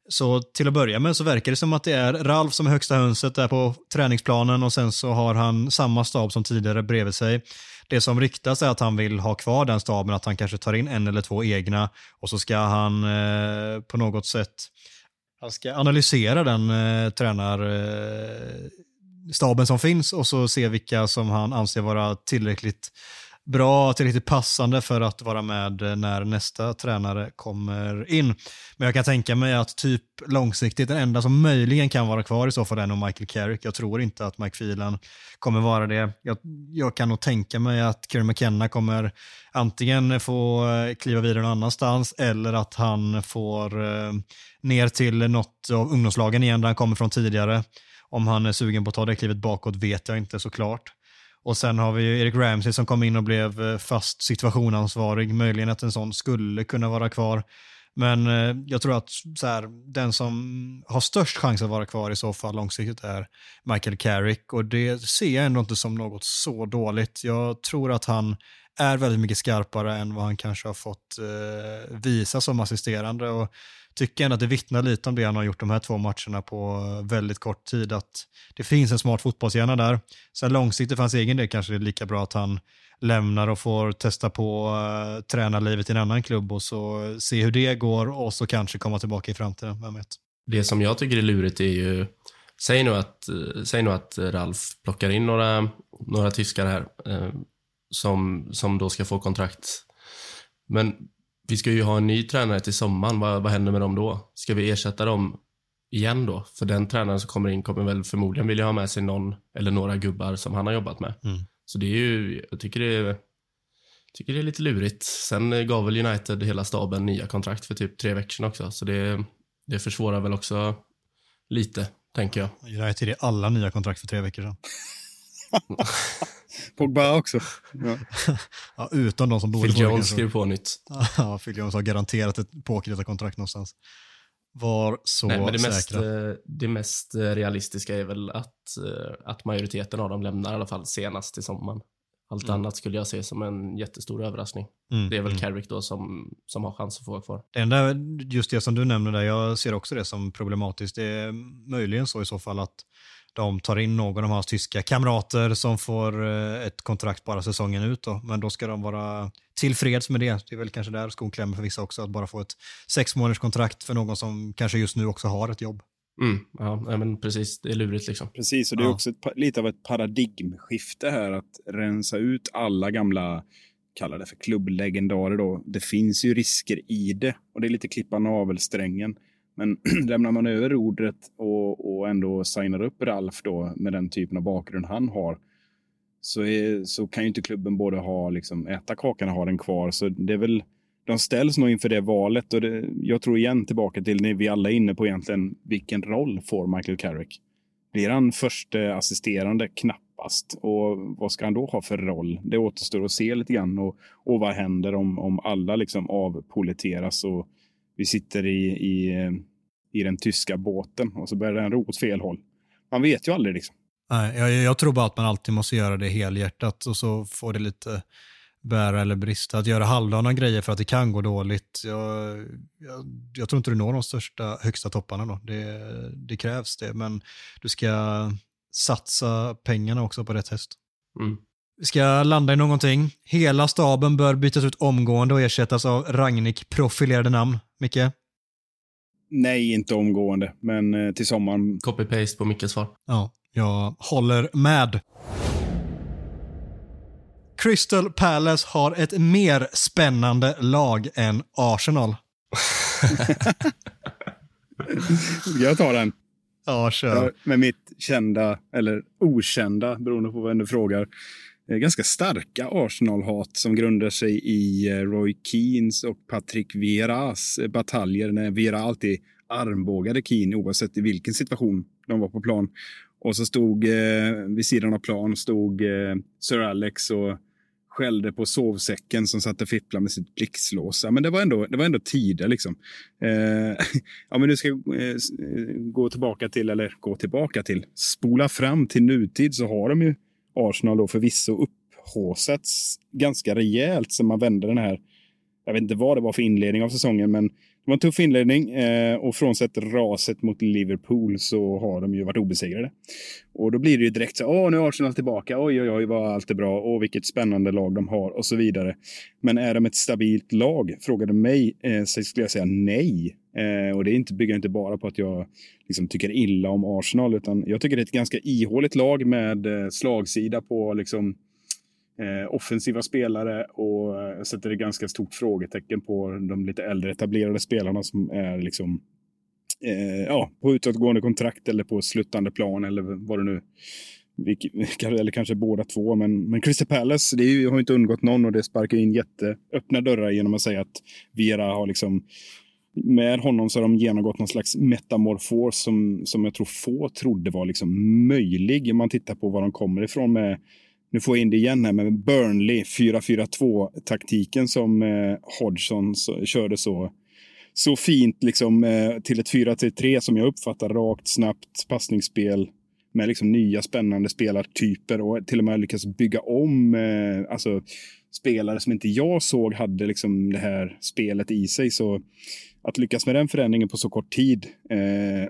Så till att börja med så verkar det som att det är Ralf som är högsta hönset där på träningsplanen och sen så har han samma stab som tidigare bredvid sig. Det som riktas är att han vill ha kvar den staben, att han kanske tar in en eller två egna och så ska han eh, på något sätt han ska analysera den eh, tränarstaben eh, som finns och så se vilka som han anser vara tillräckligt bra, tillräckligt passande för att vara med eh, när nästa tränare kommer in. Men jag kan tänka mig att typ långsiktigt den enda som möjligen kan vara kvar i så fall är nog Michael Carrick. Jag tror inte att Mike Phelan kommer vara det. Jag, jag kan nog tänka mig att Kerry McKenna kommer antingen få eh, kliva vidare någon annanstans eller att han får eh, ner till något av ungdomslagen igen där han kommer från tidigare. Om han är sugen på att ta det klivet bakåt vet jag inte såklart. Och sen har vi ju Eric Ramsey som kom in och blev eh, fast situationansvarig. Möjligen att en sån skulle kunna vara kvar. Men eh, jag tror att så här, den som har störst chans att vara kvar i så fall långsiktigt är Michael Carrick. Och det ser jag ändå inte som något så dåligt. Jag tror att han är väldigt mycket skarpare än vad han kanske har fått eh, visa som assisterande. Och tycker ändå att det vittnar lite om det han har gjort de här två matcherna på väldigt kort tid. Att det finns en smart fotbollshjärna där. Sen långsiktigt för hans egen del kanske det är lika bra att han lämnar och får testa på eh, uh, tränarlivet i en annan klubb och så se hur det går och så kanske komma tillbaka i framtiden. Vem vet? Det som jag tycker är lurigt är ju, säg nu att, eh, säg nu att eh, Ralf plockar in några, några tyskar här eh, som, som då ska få kontrakt. Men vi ska ju ha en ny tränare till sommaren. Vad, vad händer med dem då? Ska vi ersätta dem igen då? För den tränaren som kommer in kommer väl förmodligen vilja ha med sig någon eller några gubbar som han har jobbat med. Mm. Så det är ju, jag tycker det är, tycker det är lite lurigt. Sen gav väl United hela staben nya kontrakt för typ tre veckor sedan också. Så det, det försvårar väl också lite, tänker jag. United är alla nya kontrakt för tre veckor sedan. *laughs* Pogba också. Ja. *laughs* Ja, utom de som borde Phil Jones skrev på nytt. *laughs* Ja, Phil Jones har garanterat ett påkritat kontrakt någonstans. Var så Nej, men det mest, säkra. eh, det mest eh, realistiska är väl att, eh, att majoriteten av dem lämnar i alla fall senast till sommaren. Allt mm. annat skulle jag se som en jättestor överraskning. Mm. Det är väl mm. Carrick då som, som har chans att få vara kvar. Det enda, just det som du nämner där, jag ser också det som problematiskt. Det är möjligen så i så fall att de tar in någon av hans tyska kamrater som får eh, ett kontrakt bara säsongen ut. Då. Men då ska de vara tillfreds med det. Det är väl kanske där skon klämmer för vissa också, att bara få ett sex månaders kontrakt för någon som kanske just nu också har ett jobb. Mm, ja, men precis. Det är lurigt liksom. Precis, och det är ja. också ett, lite av ett paradigmskifte här att rensa ut alla gamla, kalla det för klubblegendarer då. Det finns ju risker i det och det är lite klippa navelsträngen. Men *clears throat* lämnar man över rodret och, och ändå signar upp Ralf då med den typen av bakgrund han har så, är, så kan ju inte klubben både ha, liksom, äta kakan och ha den kvar. Så det är väl, de ställs nog inför det valet och det, jag tror igen tillbaka till det vi alla är inne på egentligen vilken roll får Michael Carrick? Blir han förste assisterande? Knappast. Och vad ska han då ha för roll? Det återstår att se lite grann. Och, och vad händer om, om alla liksom avpoliteras och vi sitter i, i, i den tyska båten och så börjar den ro åt fel håll. Man vet ju aldrig. Liksom. Nej, jag, jag tror bara att man alltid måste göra det helhjärtat och så får det lite bära eller brista. Att göra halvdana grejer för att det kan gå dåligt. Jag, jag, jag, tror inte du når de största, högsta topparna då. Det, det, krävs det, men du ska satsa pengarna också på rätt häst. Mm. Vi ska landa i någonting. Hela staben bör bytas ut omgående och ersättas av Ragnik-profilerade namn. Micke? Nej, inte omgående, men eh, till sommaren. Copy-paste på Mickes svar. Ja, jag håller med. Crystal Palace har ett mer spännande lag än Arsenal. *laughs* jag tar den. Ja, kör. Med mitt kända, eller okända, beroende på vem du frågar, Eh, Eh, ganska starka Arsenal-hat som grundar sig i eh, Roy Keens och Patrick Vieras eh, bataljer när Viera alltid armbågade Keen oavsett i vilken situation de var på plan. Och så stod eh, vid sidan av plan stod eh, Sir Alex och skällde på sovsäcken som satt och fipplade med sitt blixtlås. men det var ändå, det var ändå tider liksom. Eh, *laughs* ja, men nu ska eh, gå tillbaka till, eller gå tillbaka till, spola fram till nutid så har de ju Arsenal då förvisso upphåsats ganska rejält sen man vände den här. Jag vet inte vad det var för inledning av säsongen, men det var en tuff inledning eh, och frånsett raset mot Liverpool så har de ju varit obesegrade. Och då blir det ju direkt så åh, nu är Arsenal tillbaka. Oj, oj, oj, vad allt är bra. och vilket spännande lag de har och så vidare. Men är de ett stabilt lag? Frågade mig eh, så skulle jag säga nej. Eh, och det är inte, bygger inte bara på att jag liksom, tycker illa om Arsenal, utan jag tycker det är ett ganska ihåligt lag med eh, slagsida på liksom, eh, offensiva spelare och eh, jag sätter ett ganska stort frågetecken på de lite äldre etablerade spelarna som är liksom eh, ja, på utåtgående kontrakt eller på sluttande plan eller vad det nu eller kanske båda två. Men, men Crystal Palace, det ju, har inte undgått någon och det sparkar in jätteöppna dörrar genom att säga att Vera har liksom med honom så har de genomgått någon slags metamorfos som, som jag tror få trodde var liksom möjlig. Om man tittar på var de kommer ifrån med nu får jag in det igen här med Burnley 4-4-2-taktiken som eh, Hodgson så, körde så, så fint liksom, eh, till ett 4-3 som jag uppfattar rakt, snabbt passningsspel med liksom nya spännande spelartyper och till och med lyckas bygga om eh, alltså, spelare som inte jag såg hade liksom det här spelet i sig. Så att lyckas med den förändringen på så kort tid eh, eh,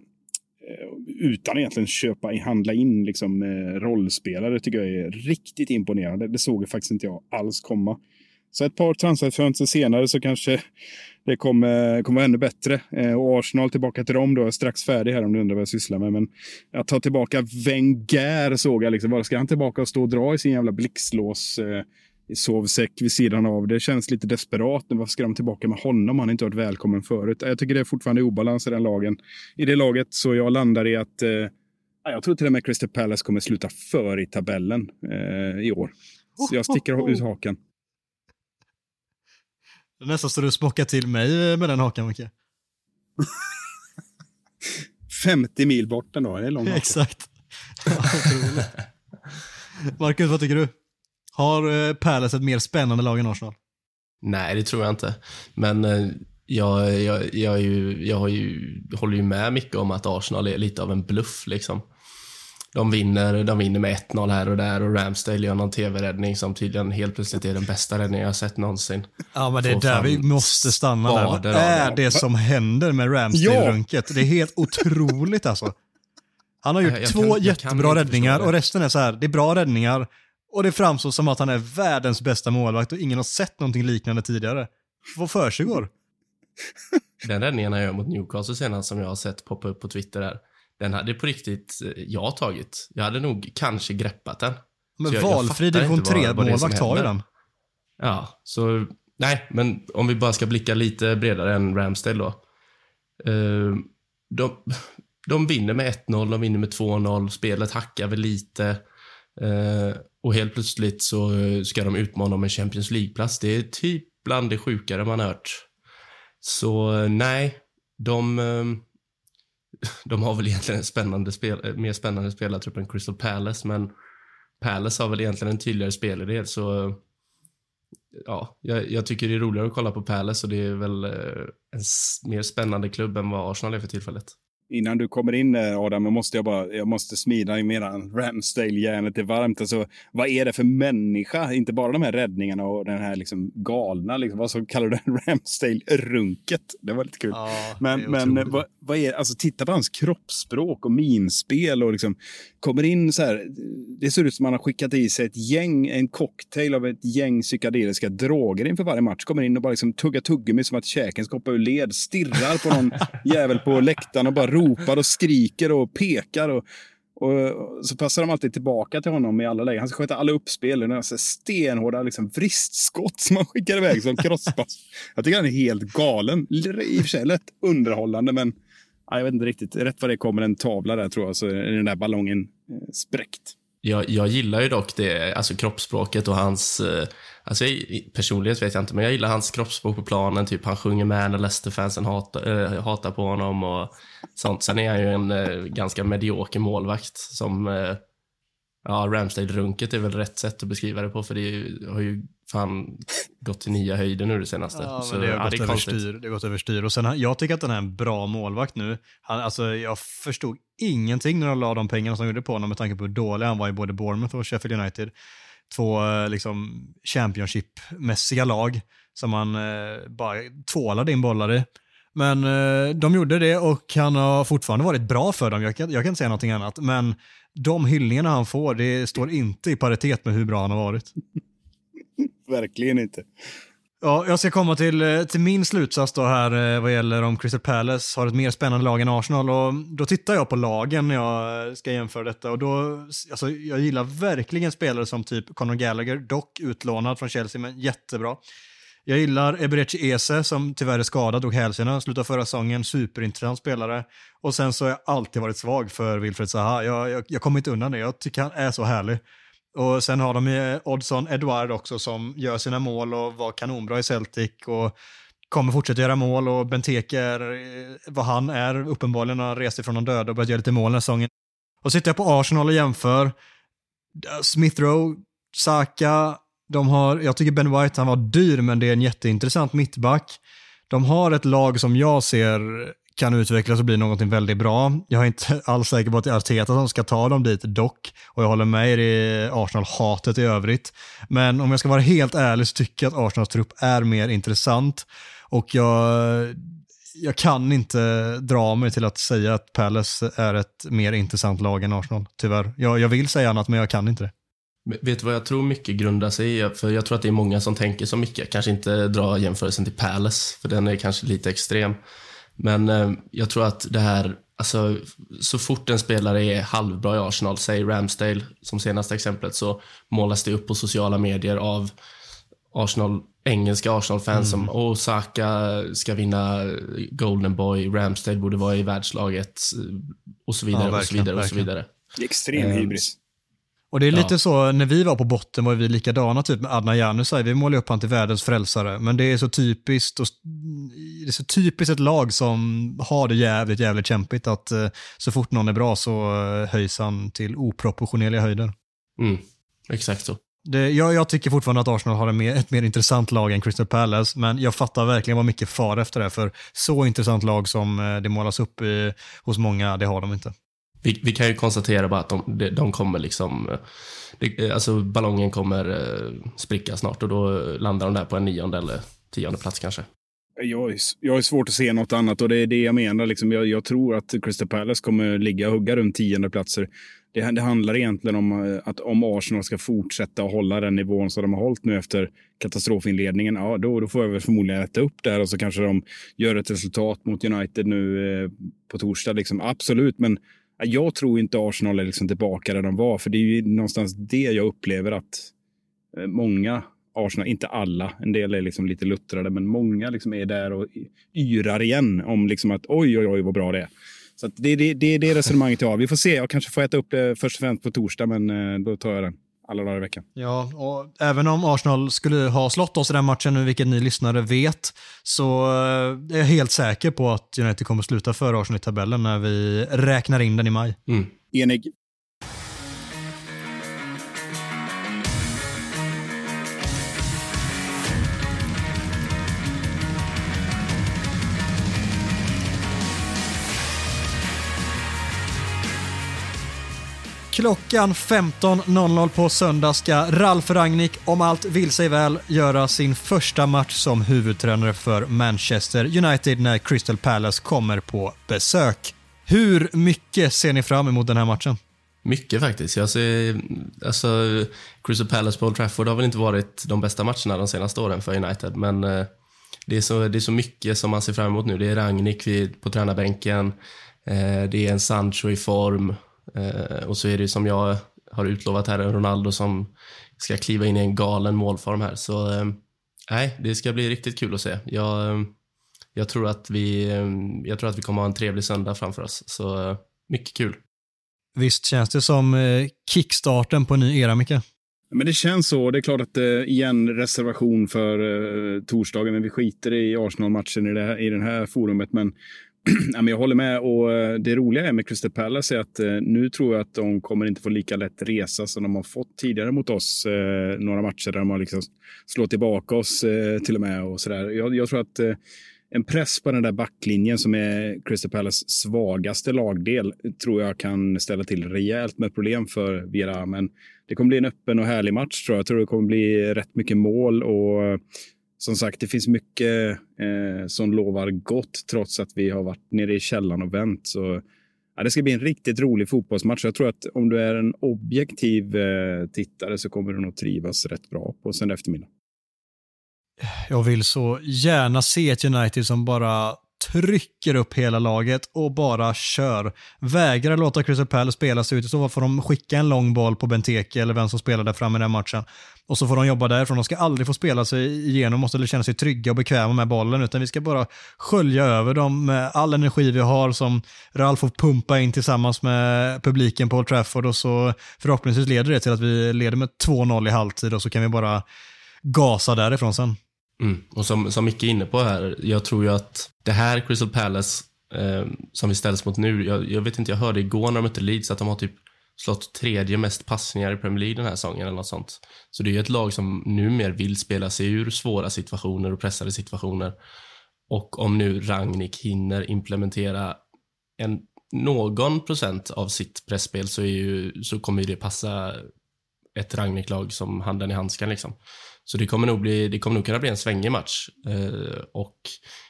utan egentligen köpa, handla in liksom, eh, rollspelare tycker jag är riktigt imponerande. Det såg jag faktiskt inte jag alls komma. Så ett par transferfönster senare så kanske det kommer, kommer vara ännu bättre. Eh, och Arsenal tillbaka till dem då, Jag är strax färdig här om du undrar vad jag sysslar med. Men att ta tillbaka Wenger såg jag liksom. Bara ska han tillbaka och stå och dra i sin jävla blixtlås? Eh, Sovsäck vid sidan av. Det känns lite desperat. Varför ska de tillbaka med honom? Han har inte varit välkommen förut. Jag tycker det är fortfarande obalans i den lagen. I det laget, så jag landar i att eh, jag tror till och med Crystal Palace kommer sluta för i tabellen eh, i år. Så jag sticker ut hakan. Det är nästan så du smockar till mig med den hakan, Micke. 50 mil bort ändå, det är långt. *laughs* Exakt. Marcus, vad tycker du? Har eh, Palace ett mer spännande lag än Arsenal? Nej, det tror jag inte. Men eh, jag, jag, jag, ju, jag ju, håller ju med mycket om att Arsenal är lite av en bluff. Liksom. de vinner, de vinner med 1-0 här och där och Ramsdale gör någon tv-räddning som tydligen helt plötsligt är den bästa räddningen jag sett någonsin. Ja, men det är där vi måste stanna där. Vad är det. som händer med Ramsdale-runket? Det är helt otroligt alltså. Han har gjort Jag- jag två kan- jättebra räddningar och resten är så här, det är bra räddningar och det framstår som att han är världens bästa målvakt och ingen har sett någonting liknande tidigare. Vad försiggår? *laughs* Den räddningen han gör mot Newcastle senast som jag har sett poppa upp på Twitter här, den hade på riktigt eh, jag tagit. Jag hade nog kanske greppat den. Men jag- valfri division inte vad- vad det är som 3-målvakt har ju den. Ja, så nej, men om vi bara ska blicka lite bredare än Ramsdale då. Eh, de, de vinner med 1-0, de vinner med 2-0, spelet hackar väl lite. Eh, och helt plötsligt så eh, ska de utmana om en Champions League-plats. Det är typ bland det sjukare man hört. Så eh, nej, de, eh, *laughs* de har väl egentligen en spännande spel, mer spännande spelartrupp än Crystal Palace, men Palace har väl egentligen en tydligare spelidé, så ja, jag, jag tycker det är roligare att kolla på Palace och det är väl en mer spännande klubb än vad Arsenal är för tillfället. Innan du kommer in Adam, jag måste, jag bara, jag måste smida i medan Ramsdale-järnet är varmt. Alltså, vad är det för människa? Inte bara de här räddningarna och den här liksom galna, liksom, vad så kallar du det? *laughs* Ramsdale-runket. Det var lite kul. Ja, men men vad, vad är, alltså, titta på hans kroppsspråk och minspel och liksom kommer in så här. Det ser ut som att han har skickat i sig ett gäng, en cocktail av ett gäng psykedeliska droger inför varje match. Kommer in och bara liksom tuggar tuggummi som att käken ska hoppa ur led. Stirrar på någon *laughs* jävel på läktaren och bara ropar och skriker och pekar. Och, och, så passar de alltid tillbaka till honom i alla lägen. Han ska sköta alla uppspel. Det är så stenhårda liksom, vristskott som han skickar iväg som crosspass. Jag tycker han är helt galen. I och för sig lätt underhållande, men jag vet inte riktigt. Rätt vad det kommer en tavla där tror jag, så är den där ballongen eh, spräckt. Jag, jag gillar ju dock det, alltså kroppsspråket och hans, eh, alltså i- personlighet vet jag inte, men jag gillar hans kroppsspråk på planen, typ han sjunger med när Leicester-fansen hatar, äh, eh, hatar på honom och sånt. Sen är han ju en äh, ganska medioker målvakt som, äh, ja, Ramsdale-runket är väl rätt sätt att beskriva det på, för det ju- har ju fan gått till nya höjder nu det senaste. Ja, Så, det har ja, gått överstyr. Det har gått överstyr. Och sen, han- jag tycker att den är en bra målvakt nu. Han, alltså, jag förstod ingenting när de la de pengarna som de gjorde på honom med tanke på hur dålig han var i både Bournemouth och Sheffield United. Två eh, liksom, Championship-mässiga lag som han eh, bara tvålade in bollar i. Men eh, de gjorde det och han har fortfarande varit bra för dem. Jag kan, jag kan inte säga någonting annat. Men de hyllningarna han får, det står inte i paritet med hur bra han har varit. *laughs* Verkligen inte. Ja, jag ska komma till, eh, till min slutsats då här eh, vad gäller om Crystal Palace har ett mer spännande lag än Arsenal. Och då tittar jag på lagen när jag eh, ska jämföra detta. Och då, alltså, jag gillar verkligen spelare som typ Conor Gallagher, dock utlånad från Chelsea, men jättebra. Jag gillar Eberechi Eze som tyvärr är skadad, drog hälsenan, slutade förra säsongen, superintressant spelare. Och sen så har jag alltid varit svag för Wilfred Zaha. Jag, jag, jag kommer inte undan det, jag tycker han är så härlig. Och sen har de ju Oddson Edouard också som gör sina mål och var kanonbra i Celtic och kommer fortsätta göra mål och Benteke är eh, vad han är uppenbarligen har rest ifrån de döda och börjat göra lite mål den här säsongen. Och sitter jag på Arsenal och jämför, Smith Rowe, Saka, de har, jag tycker Ben White han var dyr men det är en jätteintressant mittback. De har ett lag som jag ser kan utvecklas och bli någonting väldigt bra. Jag är inte *laughs* alls säker på att det är Arteta som ska ta dem dit dock. Och jag håller med i Arsenal-hatet i övrigt. Men om jag ska vara helt ärlig så tycker jag att Arsenals trupp är mer intressant. Och jag, jag kan inte dra mig till att säga att Palace är ett mer intressant lag än Arsenal, tyvärr. Jag, jag vill säga annat men jag kan inte det. Vet du vad jag tror mycket grundar sig i? För jag tror att det är många som tänker som mycket. Kanske inte dra jämförelsen till Palace, för den är kanske lite extrem. Men eh, jag tror att det här, alltså så fort en spelare är halvbra i Arsenal, säg Ramsdale som senaste exemplet, så målas det upp på sociala medier av Arsenal, engelska Arsenal-fans som åh, Saka ska vinna Golden Boy, Ramsdale borde vara i världslaget och så vidare Ja, och så vidare och så vidare. Det är extrem Ehm, hybris. Och det är lite Ja. så, när vi var på botten var vi likadana typ med Adnan Januzaj. Vi målade upp han till världens frälsare. Men det är så typiskt, och, det är så typiskt ett lag som har det jävligt, jävligt kämpigt att eh, så fort någon är bra så eh, höjs han till oproportionerliga höjder. Mm, exakt så. Det, jag, jag tycker fortfarande att Arsenal har mer, ett mer intressant lag än Crystal Palace, men jag fattar verkligen vad mycket far efter det, för så intressant lag som eh, det målas upp i, hos många, det har de inte vi, vi kan ju konstatera bara att de, de kommer liksom... Det, alltså ballongen kommer eh, spricka snart och då landar de där på en nionde eller tionde plats kanske. Jag, jag har svårt att se något annat och det är det jag menar. Liksom, jag, jag tror att Crystal Palace kommer ligga och hugga runt tionde platser. Det, det, handlar egentligen om eh, att om Arsenal ska fortsätta att hålla den nivån som de har hållit nu efter katastrofinledningen, ja, då, då får jag väl förmodligen äta upp det här och så kanske de gör ett resultat mot United nu eh, på torsdag. Liksom. Absolut, men jag tror inte Arsenal är liksom tillbaka där de var, för det är ju någonstans det jag upplever att eh, många Arsenal, inte alla, en del är liksom lite luttrade, men många liksom är där och yrar igen om liksom att oj, oj, oj vad bra det är. Så det är det, är det resonemanget jag har. Vi får se, jag kanske får äta upp det först och främst på torsdag, men eh, då tar jag den alla dagar i veckan. Ja, och även om Arsenal skulle ha slått oss i den matchen nu, vilket ni lyssnare vet, så eh, är jag helt säker på att United kommer sluta före Arsenal i tabellen när vi räknar in den i maj. Mm. Enig. Klockan 15.00 på söndag ska Ralf Rangnick, om allt vill sig väl, göra sin första match som huvudtränare för Manchester United när Crystal Palace kommer på besök. Hur mycket ser ni fram emot den här matchen? Mycket faktiskt. Jag ser, alltså, Crystal Palace på Old Trafford har väl inte varit de bästa matcherna de senaste åren för United, men eh, det, är så, det är så mycket som man ser fram emot nu. Det är Rangnick på tränarbänken, eh, det är en Sancho i form, och så är det som jag har utlovat här, Ronaldo som ska kliva in i en galen målform här. Så eh, nej, det ska bli riktigt kul att se. Jag, eh, jag, tror att vi, jag tror att vi kommer ha en trevlig söndag framför oss. Så mycket kul. Visst känns det som kickstarten på en ny era, Micke? Men det känns så. Det är klart att igen reservation för uh, torsdagen, men vi skiter i Arsenal-matchen i, det, i det här forumet. Men *clears throat* jag håller med. Och eh, det roliga är med Crystal Palace är att eh, nu tror jag att de kommer inte få lika lätt resa som de har fått tidigare mot oss. Eh, några matcher där de har liksom slått tillbaka oss till och med. och så där. Jag, jag tror att en press på den där backlinjen som är Crystal Palace svagaste lagdel tror jag kan ställa till rejält med problem för Vera. Men det kommer bli en öppen och härlig match tror jag. Jag tror det kommer bli rätt mycket mål och som sagt, det finns mycket eh, som lovar gott trots att vi har varit nere i källan och vänt. Så, ja, det ska bli en riktigt rolig fotbollsmatch. Jag tror att om du är en objektiv eh, tittare så kommer du nog trivas rätt bra på söndag eftermiddag. Jag vill så gärna se ett United som bara trycker upp hela laget och bara kör. Vägrar låta Crystal Palace spela sig ut. I så fall får de skicka en lång boll på Benteke eller vem som spelar där framme i den matchen. Och så får de jobba därifrån. De ska aldrig få spela sig igenom, måste känna sig trygga och bekväma med bollen, utan vi ska bara skölja över dem med all energi vi har som Ralf får pumpa in tillsammans med publiken på Old Trafford och så förhoppningsvis leder det till att vi leder med 2-0 i halvtid och så kan vi bara gasa därifrån sen. Mm. Och som, som Micke är inne på här, jag tror ju att det här Crystal Palace eh, som vi ställs mot nu, jag, jag, vet inte, jag hörde igår när de mötte Leeds att de har typ slått tredje mest passningar i Premier League den här säsongen eller något sånt. Så det är ju ett lag som numera vill spela sig ur svåra situationer och pressade situationer. Och om nu Rangnick hinner implementera en, någon procent av sitt pressspel så, är ju, så kommer ju det passa ett Rangnick-lag som handen i handsken liksom. Så det kommer nog, bli, det kommer nog kunna bli en svängig match. Eh, och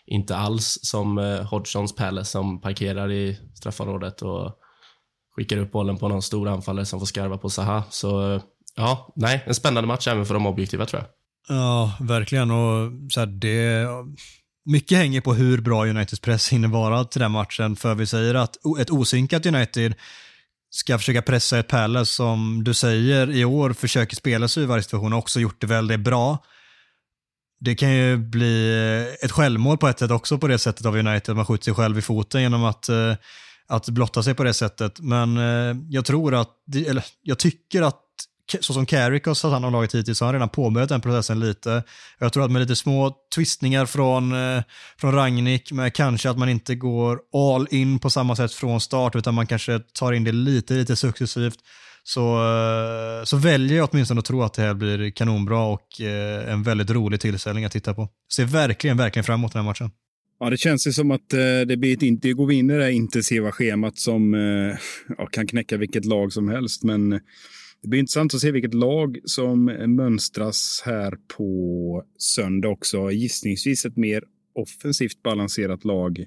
inte alls som eh, Hodgsons Palace som parkerar i straffområdet och skickar upp bollen på någon stor anfallare som får skarva på Zaha. Så eh, ja, nej, en spännande match även för de objektiva tror jag. Ja, verkligen. Och så här, det, mycket hänger på hur bra Uniteds press hinner vara till den matchen. För vi säger att ett osynkat United ska försöka pressa ett Palace som du säger i år försöker spela sig i varje situation och också gjort det väldigt bra. Det kan ju bli ett självmål på ett sätt också på det sättet av United, man skjuter sig själv i foten genom att, eh, att blotta sig på det sättet. Men eh, jag tror att, eller jag tycker att så som Carrick har satt hand om laget hittills så har han redan påbörjat den processen lite. Jag tror att med lite små twistningar från, eh, från Ragnik, med kanske att man inte går all in på samma sätt från start, utan man kanske tar in det lite, lite successivt, så, eh, så väljer jag åtminstone att tro att det här blir kanonbra och eh, en väldigt rolig tillställning att titta på. Ser verkligen, verkligen fram emot den här matchen. Ja, det känns ju som att det blir ett, inte går vi in i det här intensiva schemat som ja, kan knäcka vilket lag som helst. Men det blir intressant att se vilket lag som mönstras här på söndag också. Gissningsvis ett mer offensivt balanserat lag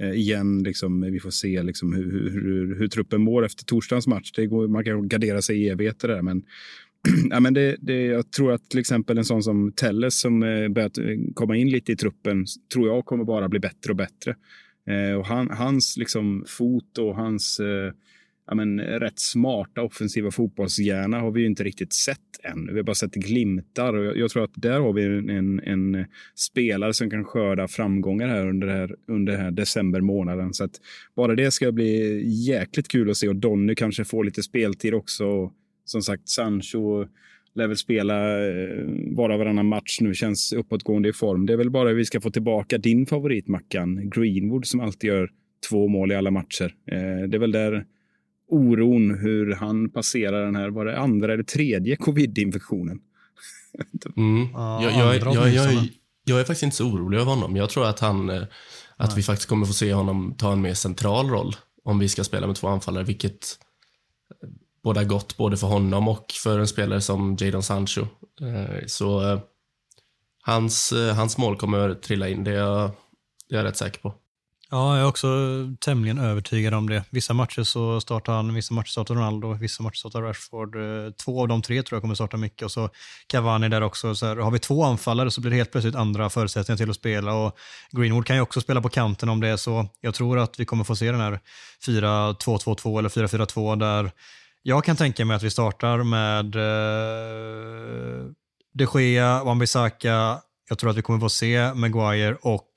eh, igen. Liksom, vi får se liksom, hur, hur, hur, hur truppen mår efter torsdagens match. Det går, man kan gardera sig i evigheter där, men *clears throat* ja, men det, det, jag tror att till exempel en sån som Telles som eh, börjat eh, komma in lite i truppen tror jag kommer bara bli bättre och bättre. Eh, och han, hans liksom, fot och hans eh, ja, men, rätt smarta offensiva fotbollshjärna har vi ju inte riktigt sett än. Vi har bara sett glimtar och jag, jag tror att där har vi en, en, en, spelare som kan skörda framgångar här under, här, under här december månaden. Så att bara det ska bli jäkligt kul att se och Donny kanske får lite speltid också som sagt, Sancho lär väl spela eh, varannan match nu, känns uppåtgående i form. Det är väl bara vi ska få tillbaka din favorit, Mackan, Greenwood, som alltid gör två mål i alla matcher. Eh, det är väl där oron hur han passerar den här, var det andra eller tredje covid-infektionen? *laughs* Mm. jag, jag, jag, jag, jag, är faktiskt inte så orolig över honom. Jag tror att, han, eh, att vi faktiskt kommer få se honom ta en mer central roll om vi ska spela med två anfallare, vilket båda gott både för honom och för en spelare som Jadon Sancho. Eh, så eh, hans, eh, hans mål kommer trilla in, det är, jag, det är jag rätt säker på. Ja, jag är också tämligen övertygad om det. Vissa matcher så startar han, vissa matcher startar Ronaldo, vissa matcher startar Rashford. Eh, två av de tre tror jag kommer starta mycket och så Cavani där också. Så här, har vi två anfallare så blir det helt plötsligt andra förutsättningar till att spela och Greenwood kan ju också spela på kanten om det är så. Jag tror att vi kommer få se den här 4-2-2-2 eller 4-4-2 där jag kan tänka mig att vi startar med eh, de Gea, Wan-Bissaka. Jag tror att vi kommer få se Maguire och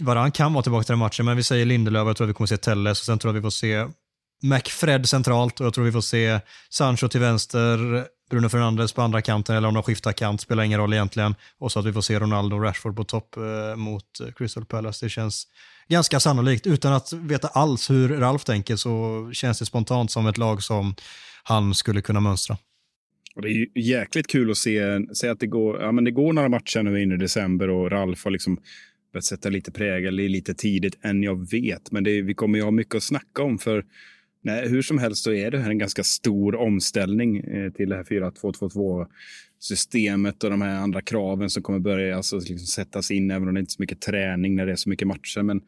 Varann kan vara tillbaka till den matchen, men vi säger Lindelöf, jag tror att vi kommer se Telles och sen tror jag att vi får se McFred centralt och jag tror vi får se Sancho till vänster, Bruno Fernandes på andra kanten eller om de skiftar kant spelar ingen roll egentligen. Och så att vi får se Ronaldo och Rashford på topp eh, mot eh, Crystal Palace. Det känns ganska sannolikt. Utan att veta alls hur Ralf tänker så känns det spontant som ett lag som han skulle kunna mönstra. Och det är jäkligt kul att se, se att det går, ja, men det går några matcher nu in i december och Ralf har liksom börjat sätta lite prägel lite tidigt än jag vet. Men det, vi kommer ju ha mycket att snacka om för nej, hur som helst så är det här en ganska stor omställning eh, till det här 4-2-2-2 systemet och de här andra kraven som kommer börja alltså, liksom, sättas in, även om det inte är så mycket träning när det är så mycket matcher. Men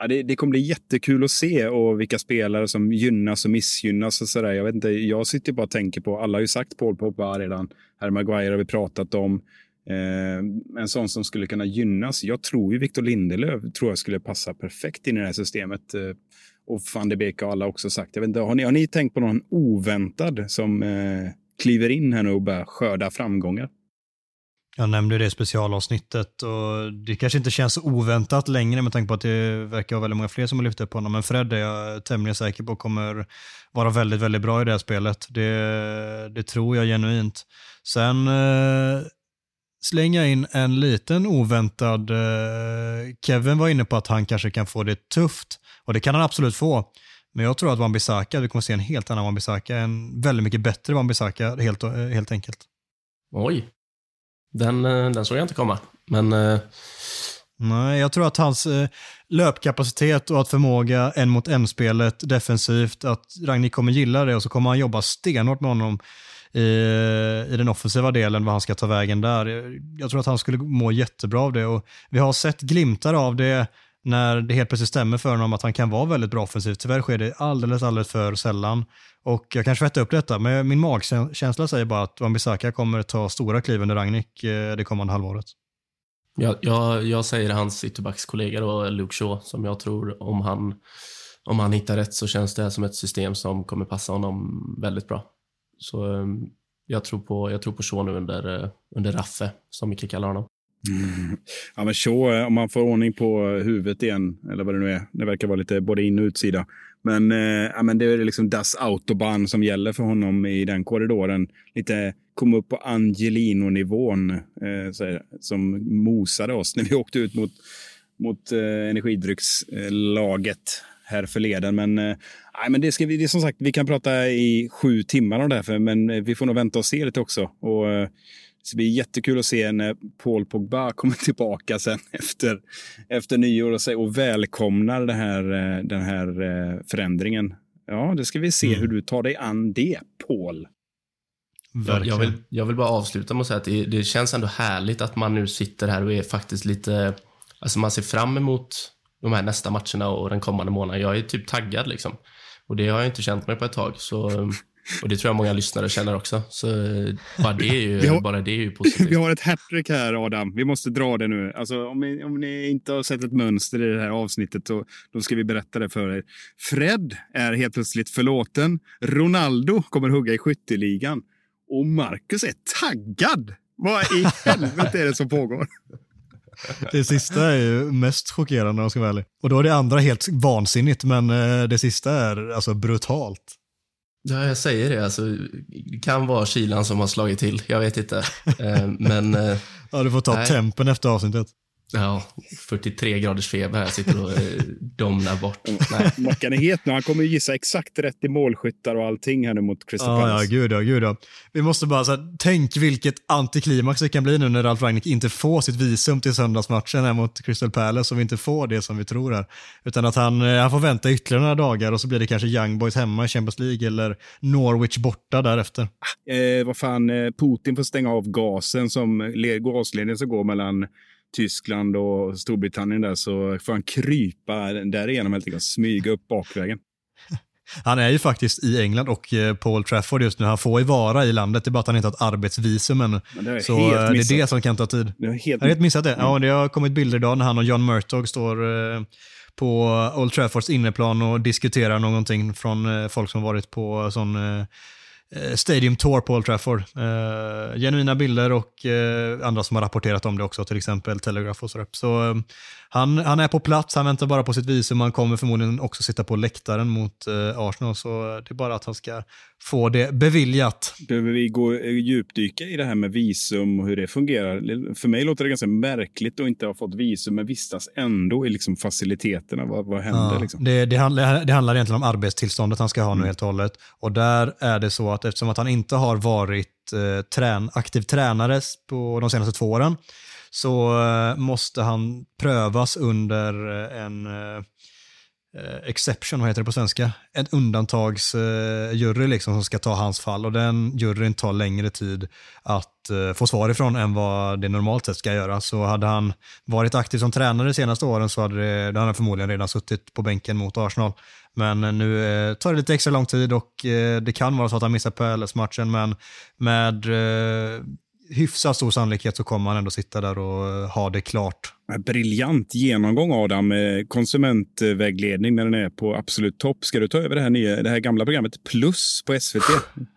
ja, det, det, kommer bli jättekul att se och vilka spelare som gynnas och missgynnas. Och så där. Jag, vet inte, jag sitter bara och tänker på, alla har ju sagt Paul Pogba redan, Harry Maguire har vi pratat om. Eh, en sån som skulle kunna gynnas. Jag tror ju Victor Lindelöf tror jag skulle passa perfekt in i det här systemet. Eh, och van de Beek har alla också sagt. Jag vet inte, har, ni, har ni tänkt på någon oväntad som eh, kliver in här nu och börjar skörda framgångar? Jag nämnde det i specialavsnittet och det kanske inte känns så oväntat längre med tanke på att det verkar vara väldigt många fler som har lyft upp honom. Men Fred är jag tämligen säker på kommer vara väldigt, väldigt bra i det här spelet. Det, det tror jag genuint. Sen eh, slänga in en liten oväntad, eh, Kevin var inne på att han kanske kan få det tufft och det kan han absolut få. Men jag tror att Wan-Bissaka, vi kommer se en helt annan Wan-Bissaka, en väldigt mycket bättre Wan-Bissaka helt, eh, helt enkelt. Oj. Den, eh, den såg jag inte komma. Men... Nej, jag tror att hans löpkapacitet och att förmåga en mot en-spelet defensivt, att Ragnhild kommer gilla det och så kommer han jobba stenhårt med honom i, i den offensiva delen, vad han ska ta vägen där. Jag, tror att han skulle må jättebra av det och vi har sett glimtar av det när det helt plötsligt stämmer för honom att han kan vara väldigt bra offensivt. Tyvärr sker det alldeles, alldeles för sällan. Och jag kanske rätta upp detta, men min magkänsla säger bara att Wan-Bissaka kommer ta stora kliv under Ragnik eh, det kommande halvåret. Jag, jag, jag säger hans ytterbackskollega då, Luke Shaw, som jag tror om han, om han hittar rätt så känns det som ett system som kommer passa honom väldigt bra. Så ehm, jag tror på, jag tror på Shaw nu under, eh, under Raffe, som Micke kallar honom. Mm. Ja, men Shaw, eh, om man får ordning på eh, huvudet igen, eller vad det nu är. Det verkar vara lite både in och utsida. Men, eh, ja, men det är liksom Das Autobahn som gäller för honom i den korridoren. Lite komma upp på Angelino-nivån eh, som mosade oss när vi *laughs* åkte ut mot, mot eh, energidryckslaget här förleden. Men, eh, men det, ska vi, det är som sagt, vi kan prata i sju timmar om det här, för, men vi får nog vänta och se lite också. Och, eh, Så det blir jättekul att se när Paul Pogba *laughs* kommer tillbaka sen efter, efter nyår och, och välkomnar det här, eh, den här eh, förändringen. Ja, det ska vi se mm. hur du tar dig an det, Paul. Jag, jag, vill, jag vill bara avsluta med att säga att det, det, känns ändå härligt att man nu sitter här och är faktiskt lite... Alltså man ser fram emot de här nästa matcherna och den kommande månaden. Jag är typ taggad liksom. Och det har jag inte känt mig på ett tag. Så och det tror jag många lyssnare känner också. Så bara det är ju, har, bara det är ju *laughs* positivt. Vi har ett hattrick här Adam. Vi måste dra det nu. Alltså, om, ni, om ni inte har sett ett mönster i det här avsnittet så då ska vi berätta det för er. Fred är helt plötsligt förlåten. Ronaldo kommer hugga i skytteligan. Och Marcus är taggad. Vad i *laughs* helvete är det som pågår? *laughs* Det sista är ju mest chockerande om jag ska vara ärlig. Och då är det andra helt vansinnigt, men eh, det sista är alltså brutalt. Ja, jag säger det. Alltså, det kan vara kylan som har slagit till. Jag vet inte. Eh, men... Eh, *laughs* ja, du får ta nej. tempen efter avsnittet. Ja, 43 graders feber här, sitter och eh, domnar bort. Nej. Mackan är het nu. Han kommer gissa exakt rätt i målskyttar och allting här nu mot Crystal ja, Palace. Ja, gud ja, gud ja. Vi måste bara så här, tänk vilket antiklimax det kan bli nu när Ralf Rangnick inte får sitt visum till söndagsmatchen här mot Crystal Palace och vi inte får det som vi tror här. Utan att han, eh, han får vänta ytterligare några dagar och så blir det kanske Young Boys hemma i Champions League eller Norwich borta därefter. Eh, vad fan, eh, Putin får stänga av gasen som gasledningen som går mellan Tyskland och Storbritannien där så får han krypa därigenom helt enkelt, smyga upp bakvägen. *laughs* Han är ju faktiskt i England och eh, Paul Trafford just nu. Han får ju vara i landet, det är bara att han inte har ett arbetsvisum ännu. Det så eh, det är det som kan ta tid. Det har helt, helt missat det. Mm. Ja, det har kommit bilder idag när han och John Murtog står eh, på Old Traffords inneplan och diskuterar någonting från folk som varit på sån Stadium Tour på Old Trafford. Eh, genuina bilder och eh, andra som har rapporterat om det också, till exempel Telegraph och sådär. Så eh, han, han är på plats, han väntar bara på sitt visum, han kommer förmodligen också sitta på läktaren mot eh, Arsenal, så det är bara att han ska få det beviljat. Behöver vi gå eh, djupdyka i det här med visum och hur det fungerar? För mig låter det ganska märkligt att inte ha fått visum, men vistas ändå i liksom faciliteterna. Vad, vad händer? Ja, liksom? det, det, handlar, det handlar egentligen om arbetstillståndet han ska ha mm. nu helt och hållet. Och där är det så att eftersom att han inte har varit eh, trän, aktiv tränare på de senaste två åren, så eh, måste han prövas under eh, en eh, Eh, exception, vad heter det på svenska? En undantagsjury eh, liksom som ska ta hans fall och den juryn tar längre tid att eh, få svar ifrån än vad det normalt sett ska göra. Så hade han varit aktiv som tränare de senaste åren så hade, det, hade han förmodligen redan suttit på bänken mot Arsenal. Men nu tar det lite extra lång tid och det kan vara så att han missar PLS-matchen men med hyfsat stor sannolikhet så kommer han ändå sitta där och eh, ha det klart. Briljant genomgång Adam. Konsumentvägledning när den är på absolut topp. Ska du ta över det här, nya, det här gamla programmet Plus på SVT? *laughs*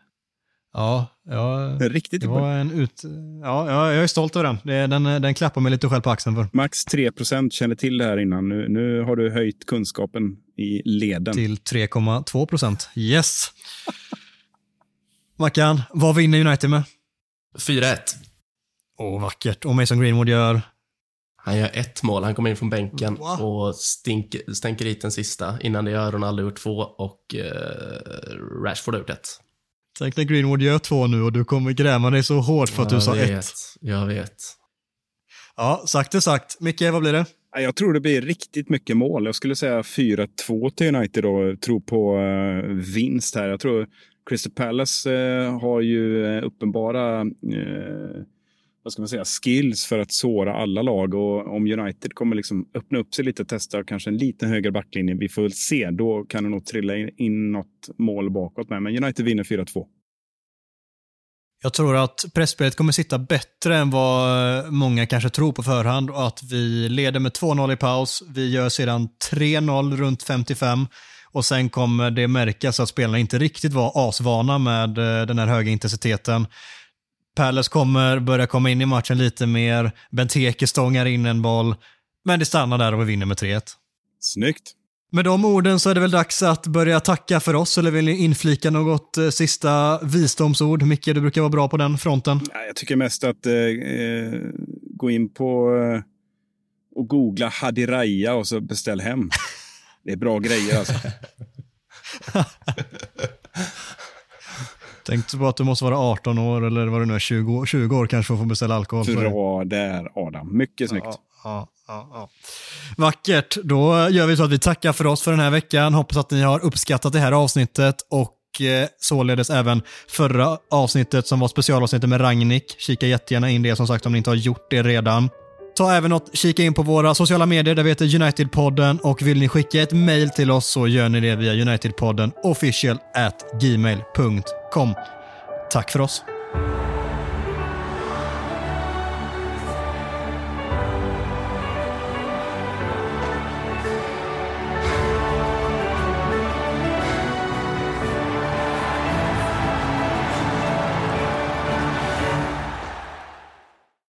Ja, ja Riktigt det var en ut... Ja, jag är stolt över den. Den, den klappar mig lite själv på axeln för. Max 3% känner till det här innan. Nu, nu har du höjt kunskapen i leden. Till 3,2 procent. Yes! Mackan, vad vinner United med? 4-1. Åh, vackert. Och Mason Greenwood gör? Han gör ett mål. Han kommer in från bänken wow. och stink, stänker hit den sista. Innan det har Ronaldo gjort två och eh, Rashford har gjort ett. Tänk när Greenwood gör två nu och du kommer gräma dig så hårt för att jag du sa vet, ett. Jag vet. Ja, sagt är sagt. Micke, vad blir det? Jag tror det blir riktigt mycket mål. Jag skulle säga 4-2 till United och Tror på uh, vinst här. Jag tror Crystal Palace eh, har ju eh, uppenbara vad ska man säga, skills för att såra alla lag. Och om United kommer liksom öppna upp sig lite och testa kanske en lite högre backlinje, vi får väl se. Då kan det nog trilla in något mål bakåt med. Men United vinner 4-2. Jag tror att pressspelet kommer sitta bättre än vad många kanske tror på förhand och att vi leder med 2-0 i paus. Vi gör sedan 3-0 runt 55 och sen kommer det märkas att spelarna inte riktigt var asvana med eh, den här höga intensiteten. Palace kommer börja komma in i matchen lite mer. Benteke stångar in en boll. Men det stannar där och vi vinner med 3-1. Snyggt. Med de orden så är det väl dags att börja tacka för oss, eller vill ni inflika något eh, sista visdomsord? Micke, du brukar vara bra på den fronten. Jag tycker mest att eh, eh gå in på eh, och googla Hadiraya och så beställ hem. *laughs* Det är bra grejer alltså. *laughs* Tänkte på att du måste vara 18 år eller vad det nu är, 20, 20 år kanske för att få beställa alkohol. Bra där Adam, mycket snyggt. Ja, ja, ja, ja. Vackert, då gör vi så att vi tackar för oss för den här veckan. Hoppas att ni har uppskattat det här avsnittet och eh, således även förra avsnittet som var specialavsnittet med Ragnik. Kika jättegärna in det som sagt om ni inte har gjort det redan. Ta även och kika in på våra sociala medier där vi heter Unitedpodden och vill ni skicka ett mail till oss så gör ni det via Unitedpodden official at gmail.com. Tack för oss.